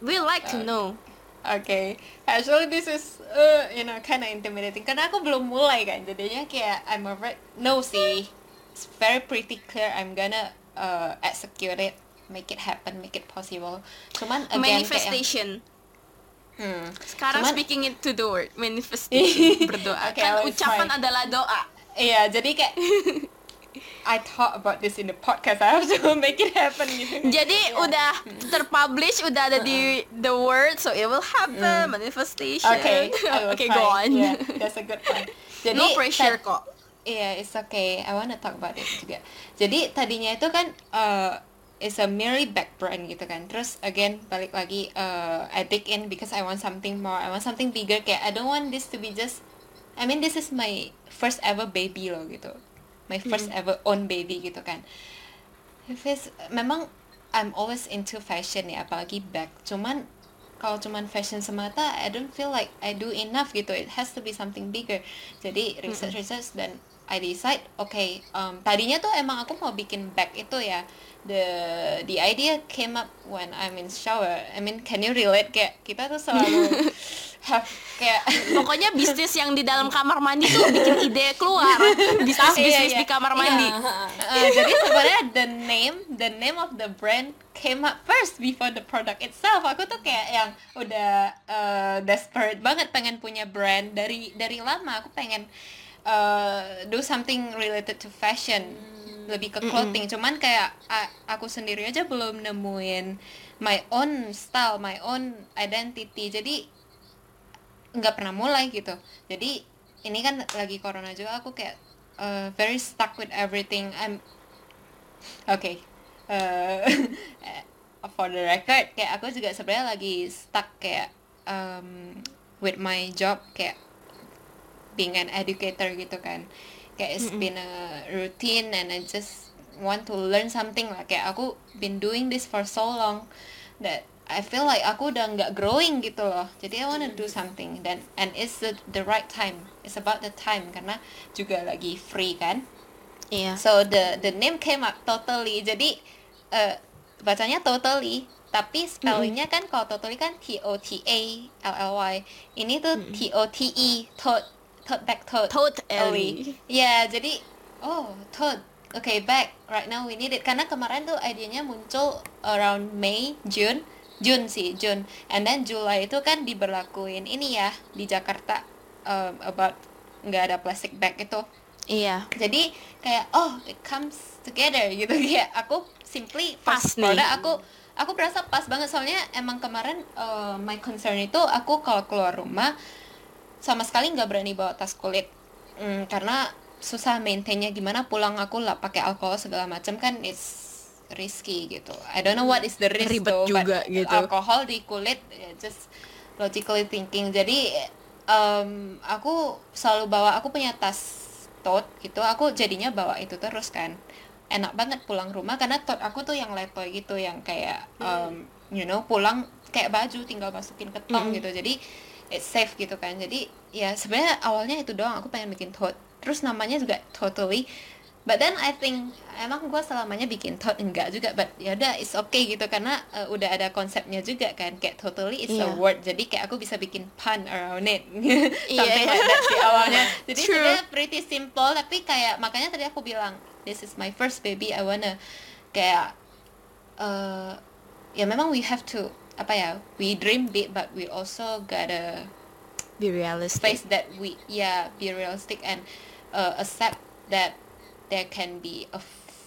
A: we like to know
E: Okay, actually this is uh, you know kind of intimidating. Karena aku belum mulai kan jadinya kayak I'm afraid no sih. It's very pretty clear I'm gonna uh, execute it make it happen make it possible. Cuman again kayak yang-
A: manifestation.
E: Hmm,
A: sekarang
E: cuman-
A: speaking it to the word manifestation berdoa.
E: Okay,
A: kan ucapan
E: try.
A: adalah doa.
E: Iya jadi kayak I thought about this in the podcast I have to make it happen gitu
A: jadi udah terpublish udah ada di the word so it will happen manifestation
E: Okay,
A: okay go on
E: Yeah, that's a good point. Jadi
A: no pressure kok
E: Iya, it's okay. I wanna talk about it juga. Jadi tadinya itu kan uh, it's a merely back brand gitu kan. Terus again balik lagi uh, I dig in because I want something more. I want something bigger. Kayak I don't want this to be just. I mean this is my first ever baby loh gitu. My first ever own baby gitu kan. If it's, memang I'm always into fashion ya, apalagi bag. Cuman kalau cuman fashion semata, I don't feel like I do enough gitu. It has to be something bigger. Jadi research research dan I decide okay um, tadinya tuh emang aku mau bikin bag itu ya the the idea came up when I'm in shower I mean can you relate kayak kita tuh selalu have kayak
A: Pokoknya bisnis yang di dalam kamar mandi tuh bikin ide keluar. Bisnis bisnis
E: Iya, iya.
A: di kamar mandi.
E: Uh, jadi sebenarnya the name the name of the brand came up first before the product itself aku tuh kayak yang udah uh, desperate banget pengen punya brand dari dari lama aku pengen uh, do something related to fashion lebih ke clothing. Cuman kayak a- aku sendiri aja belum nemuin my own style my own identity. Jadi nggak pernah mulai gitu. Jadi ini kan lagi corona juga aku kayak uh, very stuck with everything. I'm okay uh, for the record kayak aku juga sebenarnya lagi stuck kayak um, with my job kayak being an educator gitu kan. Kayak it's been a routine and I just want to learn something lah. Kayak aku been doing this for so long that I feel like aku udah nggak growing gitu loh. Jadi I wanna do something dan and it's the, the right time. It's about the time karena juga lagi free kan.
A: Iya.
E: So the the name came up totally. Jadi eh, bacanya totally, tapi spellingnya kan kalau totally kan T O T A L L Y. Ini tuh T O T E, tote, tote back tote.
A: Totally.
E: Ya, jadi oh tote. Okay, back. Right now we need it. Karena kemarin tuh idenya muncul around May, June. June sih, June. And then July itu kan diberlakuin ini ya di Jakarta um, about nggak ada plastic bag itu
A: Iya.
E: jadi kayak oh it comes together gitu kayak aku simply
A: Pas nih.
E: aku aku berasa pas banget soalnya emang kemarin uh, my concern itu aku kalau keluar rumah sama sekali nggak berani bawa tas kulit. Hmm, karena susah maintainnya gimana pulang aku lah pakai alkohol segala macam kan it's risky gitu. I don't know what is the risk
A: Ribet
E: though,
A: juga
E: but
A: gitu.
E: alkohol di kulit ya, just logically thinking. Jadi um, aku selalu bawa aku punya tas tote gitu aku jadinya bawa itu terus kan. Enak banget pulang rumah karena tote aku tuh yang letoy gitu yang kayak um, you know pulang kayak baju tinggal masukin ke tong gitu. Jadi it's safe gitu kan. Jadi ya sebenarnya awalnya itu doang aku pengen bikin tote terus namanya juga totally. But then I think emang gue selamanya bikin tote enggak juga but ya udah it's okay gitu. Karena uh, udah ada konsepnya juga kan kayak totally it's a
A: Iya.
E: word. Jadi kayak aku bisa bikin pun around it.
A: Iya.
E: something like that sih awalnya. Jadi
A: True.
E: sebenarnya pretty simple tapi kayak makanya tadi aku bilang this is my first baby I wanna. Kayak uh, ya memang we have to apa ya we dream big but we also gotta
A: Be realistic.
E: face that we yeah be realistic and uh, accept that there can be a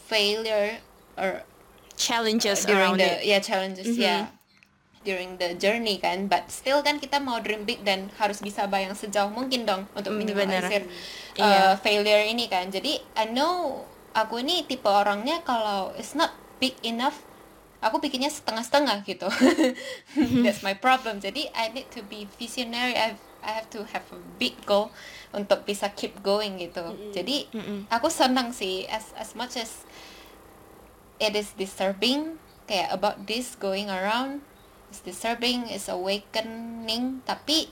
E: failure or
A: Challenges
E: during
A: around
E: the
A: it.
E: yeah challenges
A: Mhm.
E: yeah during the journey kan but still kan kita mau dream big dan harus bisa bayang sejauh mungkin dong untuk
A: Mm, bener.
E: minimalisir uh,
A: Iya.
E: failure ini kan jadi I know aku ini tipe orangnya kalau it's not big enough aku bikinnya setengah-setengah gitu. That's my problem. Jadi I need to be visionary. I have, I have to have a big goal untuk bisa keep going gitu. Jadi
A: Mm-mm.
E: aku senang sih. As as much as it is disturbing kayak about this going around it's disturbing it's awakening. Tapi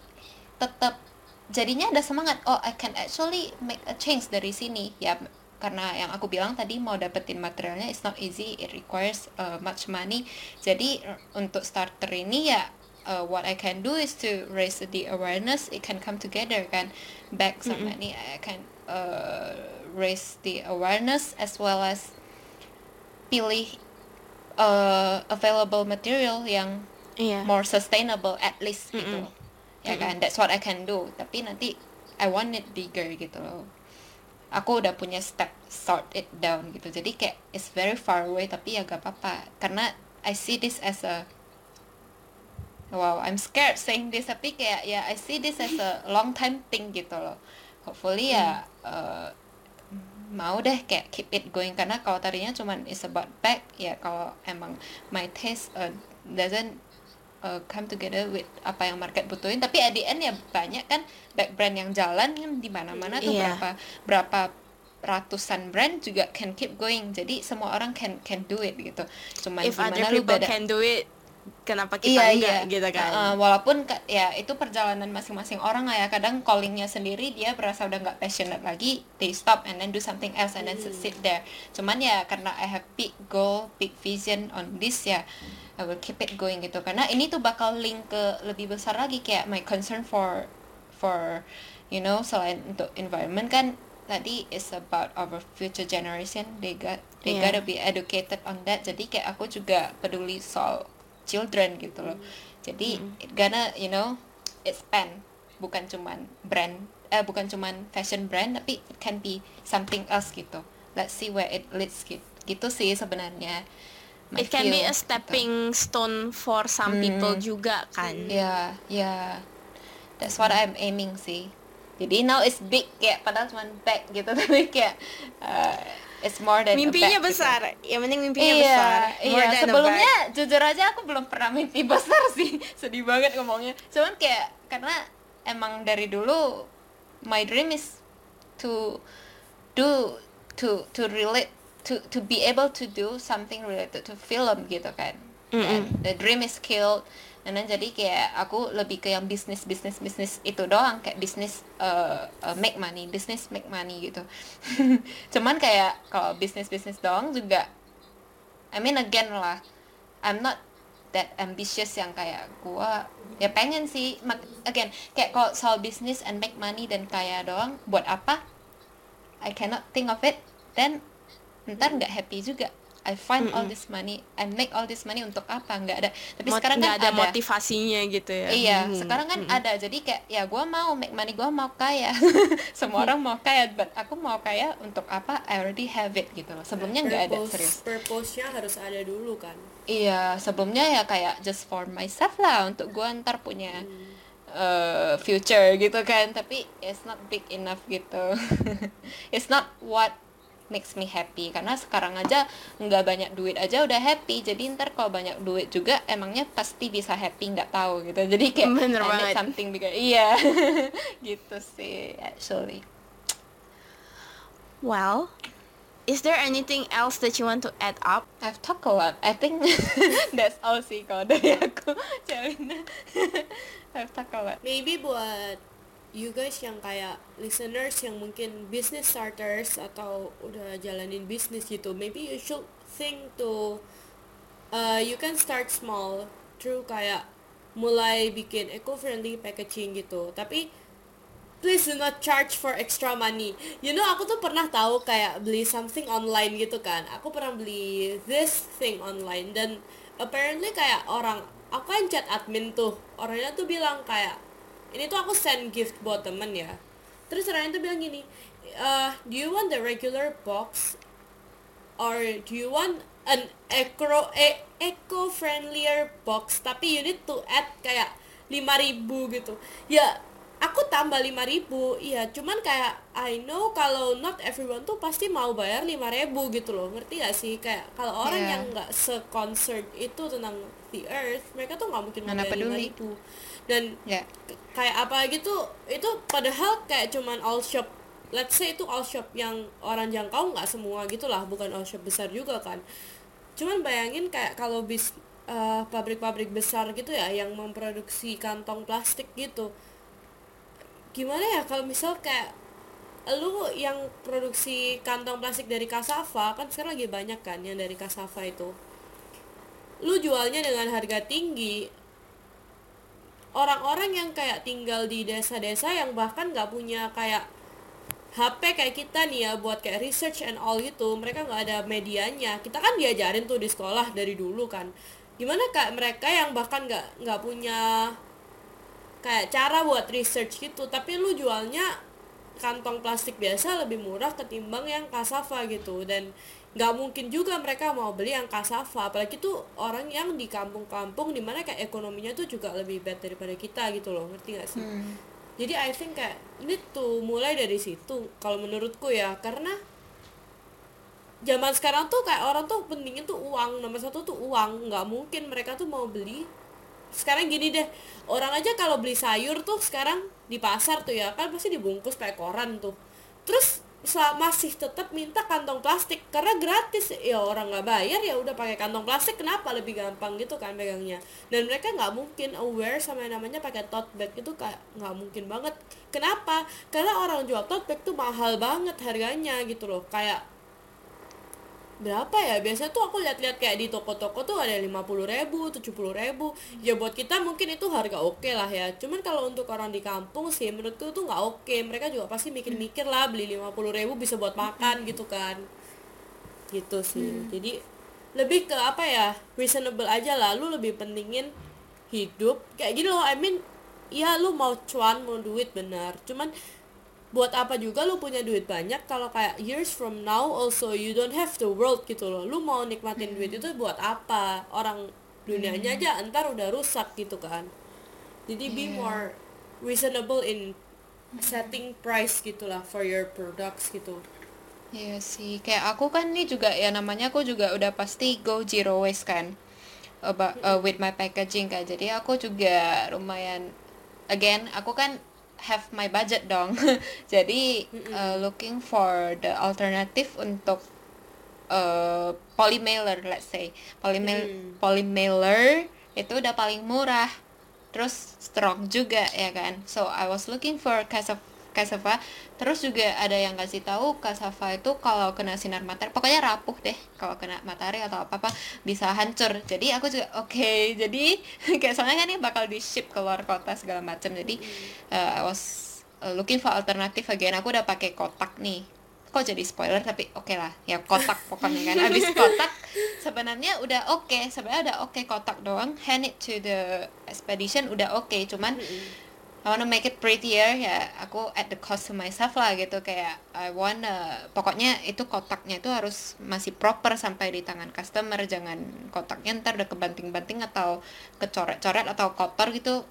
E: tetap jadinya ada semangat. Oh I can actually make a change dari sini. Ya karena yang aku bilang tadi mau dapetin materialnya it's not easy it requires uh, much money. Jadi uh, untuk starter ini ya uh, what I can do is to raise the awareness it can come together kan? Back sama ini I can uh, raise the awareness as well as pilih uh, available material yang
A: Iya.
E: more sustainable at least gitu.
A: Mm-mm.
E: loh. ya kan? That's what I can do. Tapi nanti I want it bigger gitu loh aku udah punya step sort it down gitu. Jadi kayak it's very far away tapi ya gak apa-apa. Karena I see this as a wow I'm scared saying this tapi kayak ya I see this as a long time thing gitu loh. Hopefully ya uh, mau deh kayak keep it going. Karena kalau tadinya cuman is about bag ya kalau emang my taste uh, doesn't uh, come together with apa yang market butuhin. Tapi at the end ya banyak kan bag brand yang jalan kan di mana-mana tuh
A: Iya.
E: berapa berapa ratusan brand juga can keep going. Jadi semua orang can can do it gitu. Cuman
A: If other
E: gimana lu
A: people
E: beda
A: can do it, kenapa kita enggak gitu kan?
E: Uh, walaupun ya itu perjalanan masing-masing orang lah ya. Kadang callingnya sendiri dia berasa udah nggak passionate lagi they stop and then do something else and then sit there. Cuman ya karena I have big goal big vision on this ya I will keep it going gitu. Karena ini tuh bakal link ke lebih besar lagi kayak my concern for for you know selain untuk environment kan tadi is about our future generation. They got they
A: Yeah.
E: gotta be educated on that. Jadi kayak aku juga peduli soal children gitu loh. Jadi it gonna you know expand. Bukan cuman brand eh bukan cuman fashion brand tapi it can be something else gitu. Let's see where it leads gitu, gitu sih sebenarnya
A: it can be
E: feel,
A: a
E: gitu.
A: stepping stone for some people juga kan
E: Ya, ya. That's what I'm aiming sih. Jadi now it's big kayak padahal cuma bag gitu tapi kayak uh, it's more than a
A: mimpinya
E: bag, gitu.
A: besar yang penting mimpinya
E: Iya,
A: besar
E: iya.
A: More than a
E: Sebelumnya jujur aja aku belum pernah mimpi besar sih. Sedih banget ngomongnya. Cuman kayak karena emang dari dulu my dream is to do to to relate to to be able to do something related to film gitu kan. And the dream is killed. Then jadi kayak aku lebih ke yang bisnis bisnis bisnis itu doang kayak bisnis uh, uh, make money, bisnis make money gitu. Cuman kayak kalau bisnis bisnis doang juga I mean again lah, I'm not that ambitious yang kayak gua ya pengen sih mak- again kayak kalau soal bisnis and make money dan kaya doang buat apa I cannot think of it then ntar nggak happy juga I find all this money I make all this money untuk apa nggak ada tapi
A: Mot-
E: sekarang
A: nggak
E: kan
A: ada,
E: ada,
A: motivasinya gitu ya
E: Iya,
A: Hmm.
E: sekarang kan ada. Jadi kayak ya gua mau make money, gua mau kaya. Semua orang mau kaya, but aku mau kaya untuk apa? I already have it gitu loh. Sebelumnya nggak ada serius.
B: purpose-nya harus ada dulu kan
E: Iya, sebelumnya ya kayak just for myself lah untuk gua ntar punya uh, future gitu kan. Tapi it's not big enough gitu. it's not what makes me happy. Karena sekarang aja nggak banyak duit aja udah happy. Jadi ntar kalau banyak duit juga emangnya pasti bisa happy nggak tahu gitu. Jadi kayak
A: Bener
E: I need something bigger. Iya. Gitu sih actually.
A: Well is there anything else that you want to add up?
E: I've talked a lot. I think that's all sih kalau dari aku, Celina. I've talked a lot.
B: maybe buat you guys yang kayak listeners yang mungkin business starters atau udah jalanin bisnis gitu maybe you should think to uh, you can start small through kayak mulai bikin eco-friendly packaging gitu tapi please do not charge for extra money. You know, aku tuh pernah tahu kayak beli something online gitu kan. Aku pernah beli this thing online dan apparently kayak orang aku kan chat admin tuh. Orangnya tuh bilang kayak ini tuh aku send gift buat temen ya. Terus orangnya tuh bilang gini, uh, do you want the regular box? Or do you want an eco e, eco friendlier box? Tapi you need to add kayak 5000 gitu. Ya aku tambah 5000 iya. Cuman kayak I know kalau not everyone tuh pasti mau bayar 5000 gitu loh. Ngerti gak sih? Kayak kalau orang
E: Yeah.
B: yang nggak se-concerned itu tentang the earth mereka tuh nggak mungkin mau
E: Mana
B: bayar
E: peduli.
B: 5000 dan k- kayak apa gitu itu padahal kayak cuman all shop let's say itu all shop yang orang jangkau nggak semua gitulah bukan all shop besar juga kan. Cuman bayangin kayak kalau bis eh, pabrik-pabrik besar gitu ya yang memproduksi kantong plastik gitu. Gimana ya kalau misal kayak lu yang produksi kantong plastik dari kasava kan sekarang lagi banyak kan yang dari kasava itu. Lu jualnya dengan harga tinggi orang-orang yang kayak tinggal di desa-desa yang bahkan nggak punya kayak HP kayak kita nih ya buat kayak research and all gitu mereka nggak ada medianya. Kita kan diajarin tuh di sekolah dari dulu kan. Gimana kayak mereka yang bahkan nggak nggak punya kayak cara buat research gitu tapi lu jualnya kantong plastik biasa lebih murah ketimbang yang kasava gitu. Dan nggak mungkin juga mereka mau beli yang kasava apalagi tuh orang yang di kampung-kampung di mana kayak ekonominya tuh juga lebih bad daripada kita gitu loh ngerti gak sih? Jadi I think kayak ini tuh mulai dari situ kalau menurutku ya karena zaman sekarang tuh kayak orang tuh pentingin tuh uang nomor satu tuh uang nggak mungkin mereka tuh mau beli. Sekarang gini deh orang aja kalau beli sayur tuh sekarang di pasar tuh ya kan pasti dibungkus kayak koran tuh. Terus masih tetap minta kantong plastik. Karena gratis. Ya orang nggak bayar ya udah pakai kantong plastik. Kenapa lebih gampang gitu kan pegangnya dan mereka nggak mungkin aware sama yang namanya pakai tote bag. Itu kayak nggak mungkin banget. Kenapa? Karena orang jual tote bag tuh mahal banget harganya gitu loh. Kayak berapa ya? Biasanya tuh aku lihat-lihat kayak di toko-toko tuh ada lima puluh ribu tujuh puluh ribu. Ya buat kita mungkin itu harga oke lah ya. Cuman kalau untuk orang di kampung sih menurutku tuh nggak oke. Mereka juga pasti mikir-mikir lah beli lima puluh ribu bisa buat makan gitu kan. Gitu sih. Jadi lebih ke apa ya reasonable aja lah. Lu lebih pentingin hidup. Kayak gini loh I mean ya lu mau cuan mau duit benar. Cuman buat apa juga lu punya duit banyak kalau kayak years from now also you don't have the world gitu loh. Lu mau nikmatin duit itu buat apa? Orang dunianya aja ntar udah rusak gitu kan. Jadi be more reasonable in setting price gitulah for your products gitu.
E: Iya sih, kayak aku kan nih juga ya namanya aku juga udah pasti go zero waste kan about uh, with my packaging kan. Jadi aku juga lumayan again aku kan have my budget dong. Jadi uh, looking for the alternative untuk uh, polymailer let's say. Polymail polymailer itu udah paling murah. Terus strong juga ya kan. So I was looking for cassava cassava terus juga ada yang kasih tahu cassava itu kalau kena sinar matahari pokoknya rapuh deh kalau kena matahari atau apa apa bisa hancur. Jadi aku juga oke jadi kayak soalnya kan ini bakal di ship ke luar kota segala macam jadi uh, I was uh, looking for alternative again. Aku udah pakai kotak nih. Kok jadi spoiler tapi oke lah. Ya kotak pokoknya kan. Abis kotak sebenarnya udah oke. Sebenarnya udah oke kotak doang. Hand it to the expedition udah oke. Cuman I wanna make it prettier ya aku at the cost to myself lah gitu. Kayak I wanna pokoknya itu kotaknya itu harus masih proper sampai di tangan customer. Jangan kotaknya ntar udah kebanting-banting atau kecoret-coret atau kotor gitu.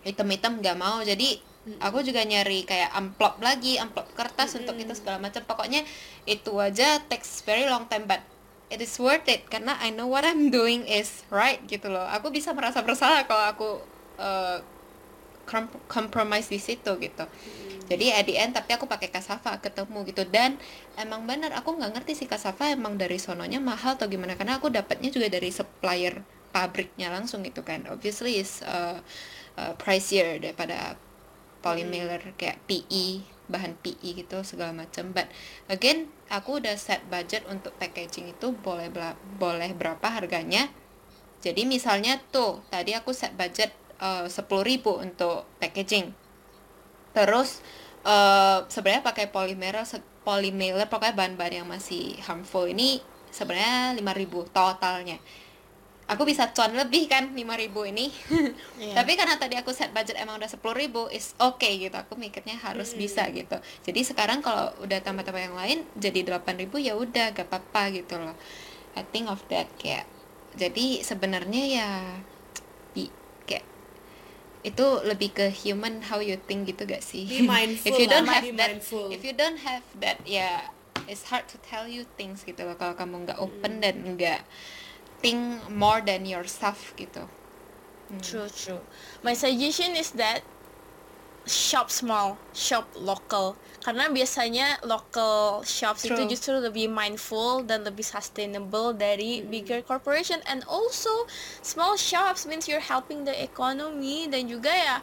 E: Hitam-hitam nggak mau. Jadi aku juga nyari kayak amplop lagi amplop kertas untuk itu segala macam. Pokoknya itu aja takes very long time but it is worth it. Karena I know what I'm doing is right gitu loh. Aku bisa merasa bersalah kalau aku uh, compromise di situ gitu. Jadi at the end tapi aku pakai kasava ketemu gitu. Dan emang bener aku nggak ngerti sih kasava emang dari sononya mahal atau gimana. Karena aku dapatnya juga dari supplier pabriknya langsung gitu kan. Obviously is uh, uh, pricier daripada polymailer kayak PE bahan PE gitu segala macam but again aku udah set budget untuk packaging itu boleh boleh berapa harganya. Jadi misalnya tuh tadi aku set budget sepuluh ribu untuk packaging. Terus eh, sebenarnya pakai polymer polymailer pokoknya bahan-bahan yang masih harmful ini sebenarnya 5000 totalnya. Aku bisa cuan lebih kan 5000 ini.
A: Iya.
E: tapi karena tadi aku set budget emang udah 10.000 is okay gitu. Aku mikirnya harus bisa gitu. Jadi sekarang kalau udah tambah-tambah yang lain jadi 8.000 ya udah gak apa-apa gitu loh. I think of that kayak jadi sebenarnya ya itu lebih ke human how you think gitu gak sih
B: Be mindful
E: if you
B: lah,
E: don't have that
B: mindful.
E: if you don't have that ya it's hard to tell you things gitu loh kalau kamu nggak open dan nggak think more than yourself gitu
A: True, true. My suggestion is that shop small, shop local. Karena biasanya local shops itu
E: True.
A: justru lebih mindful dan lebih sustainable dari bigger corporation. And also small shops means you're helping the economy dan juga ya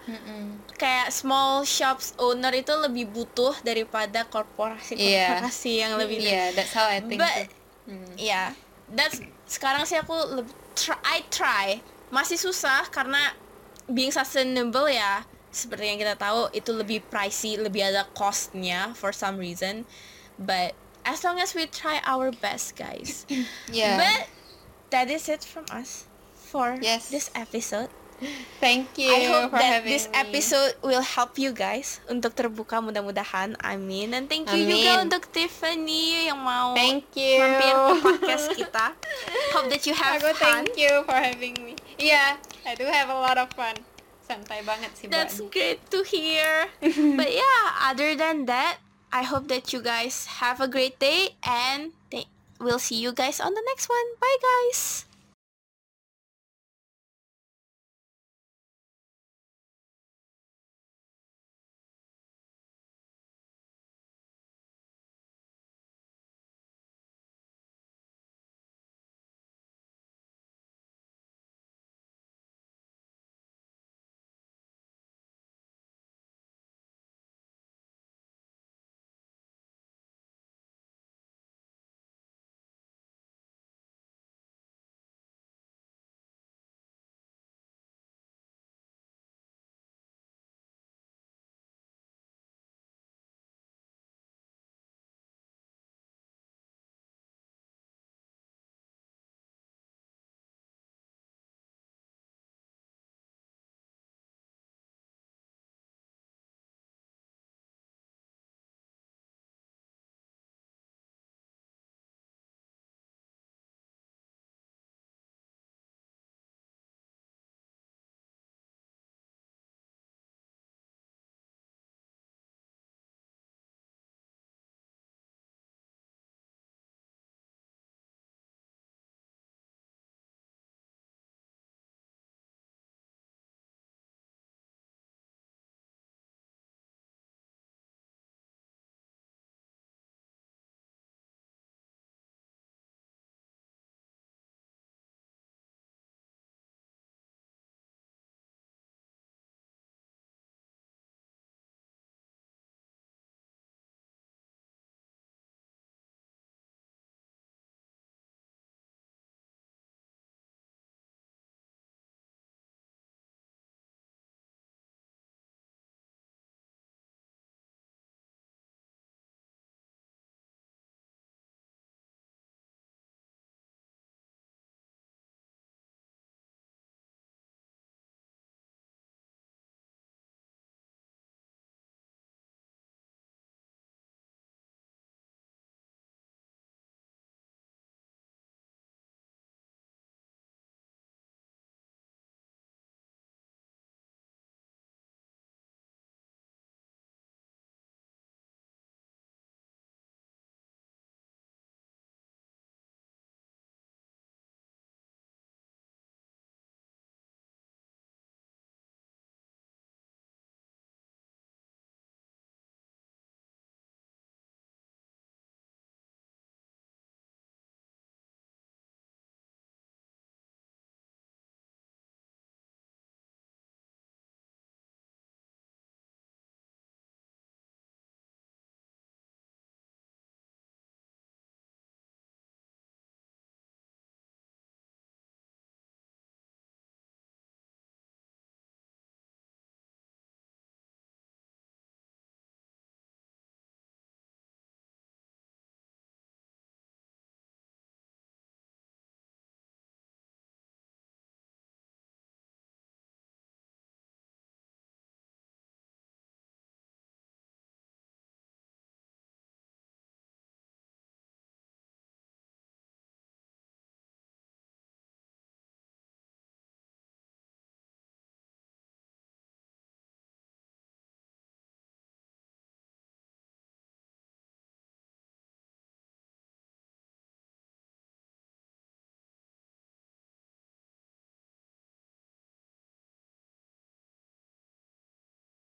A: kayak small shops owner itu lebih butuh daripada korporasi-korporasi yang lebih
E: yeah that's how I think
A: But
E: too.
A: ya, that's sekarang sih aku lebih try, I try. Masih susah karena being sustainable ya seperti yang kita tahu itu lebih pricey, lebih ada costnya for some reason. But as long as we try our best, guys.
E: yeah
A: But that is it from us for
E: Yes.
A: this episode.
E: thank you
A: I hope
E: for
A: that this
E: me.
A: episode will help you guys untuk terbuka mudah-mudahan. Amin. Dan thank you juga
E: Amin.
A: untuk Tiffany yang mau
E: thank you
A: mampir ke podcast kita. Hope that you have
E: aku
A: fun.
E: thank you for having me iya I do have a lot of fun santai banget sih
A: That's
E: Mbak.
A: great to hear. but yeah, other than that, I hope that you guys have a great day and we'll see you guys on the next one. Bye guys.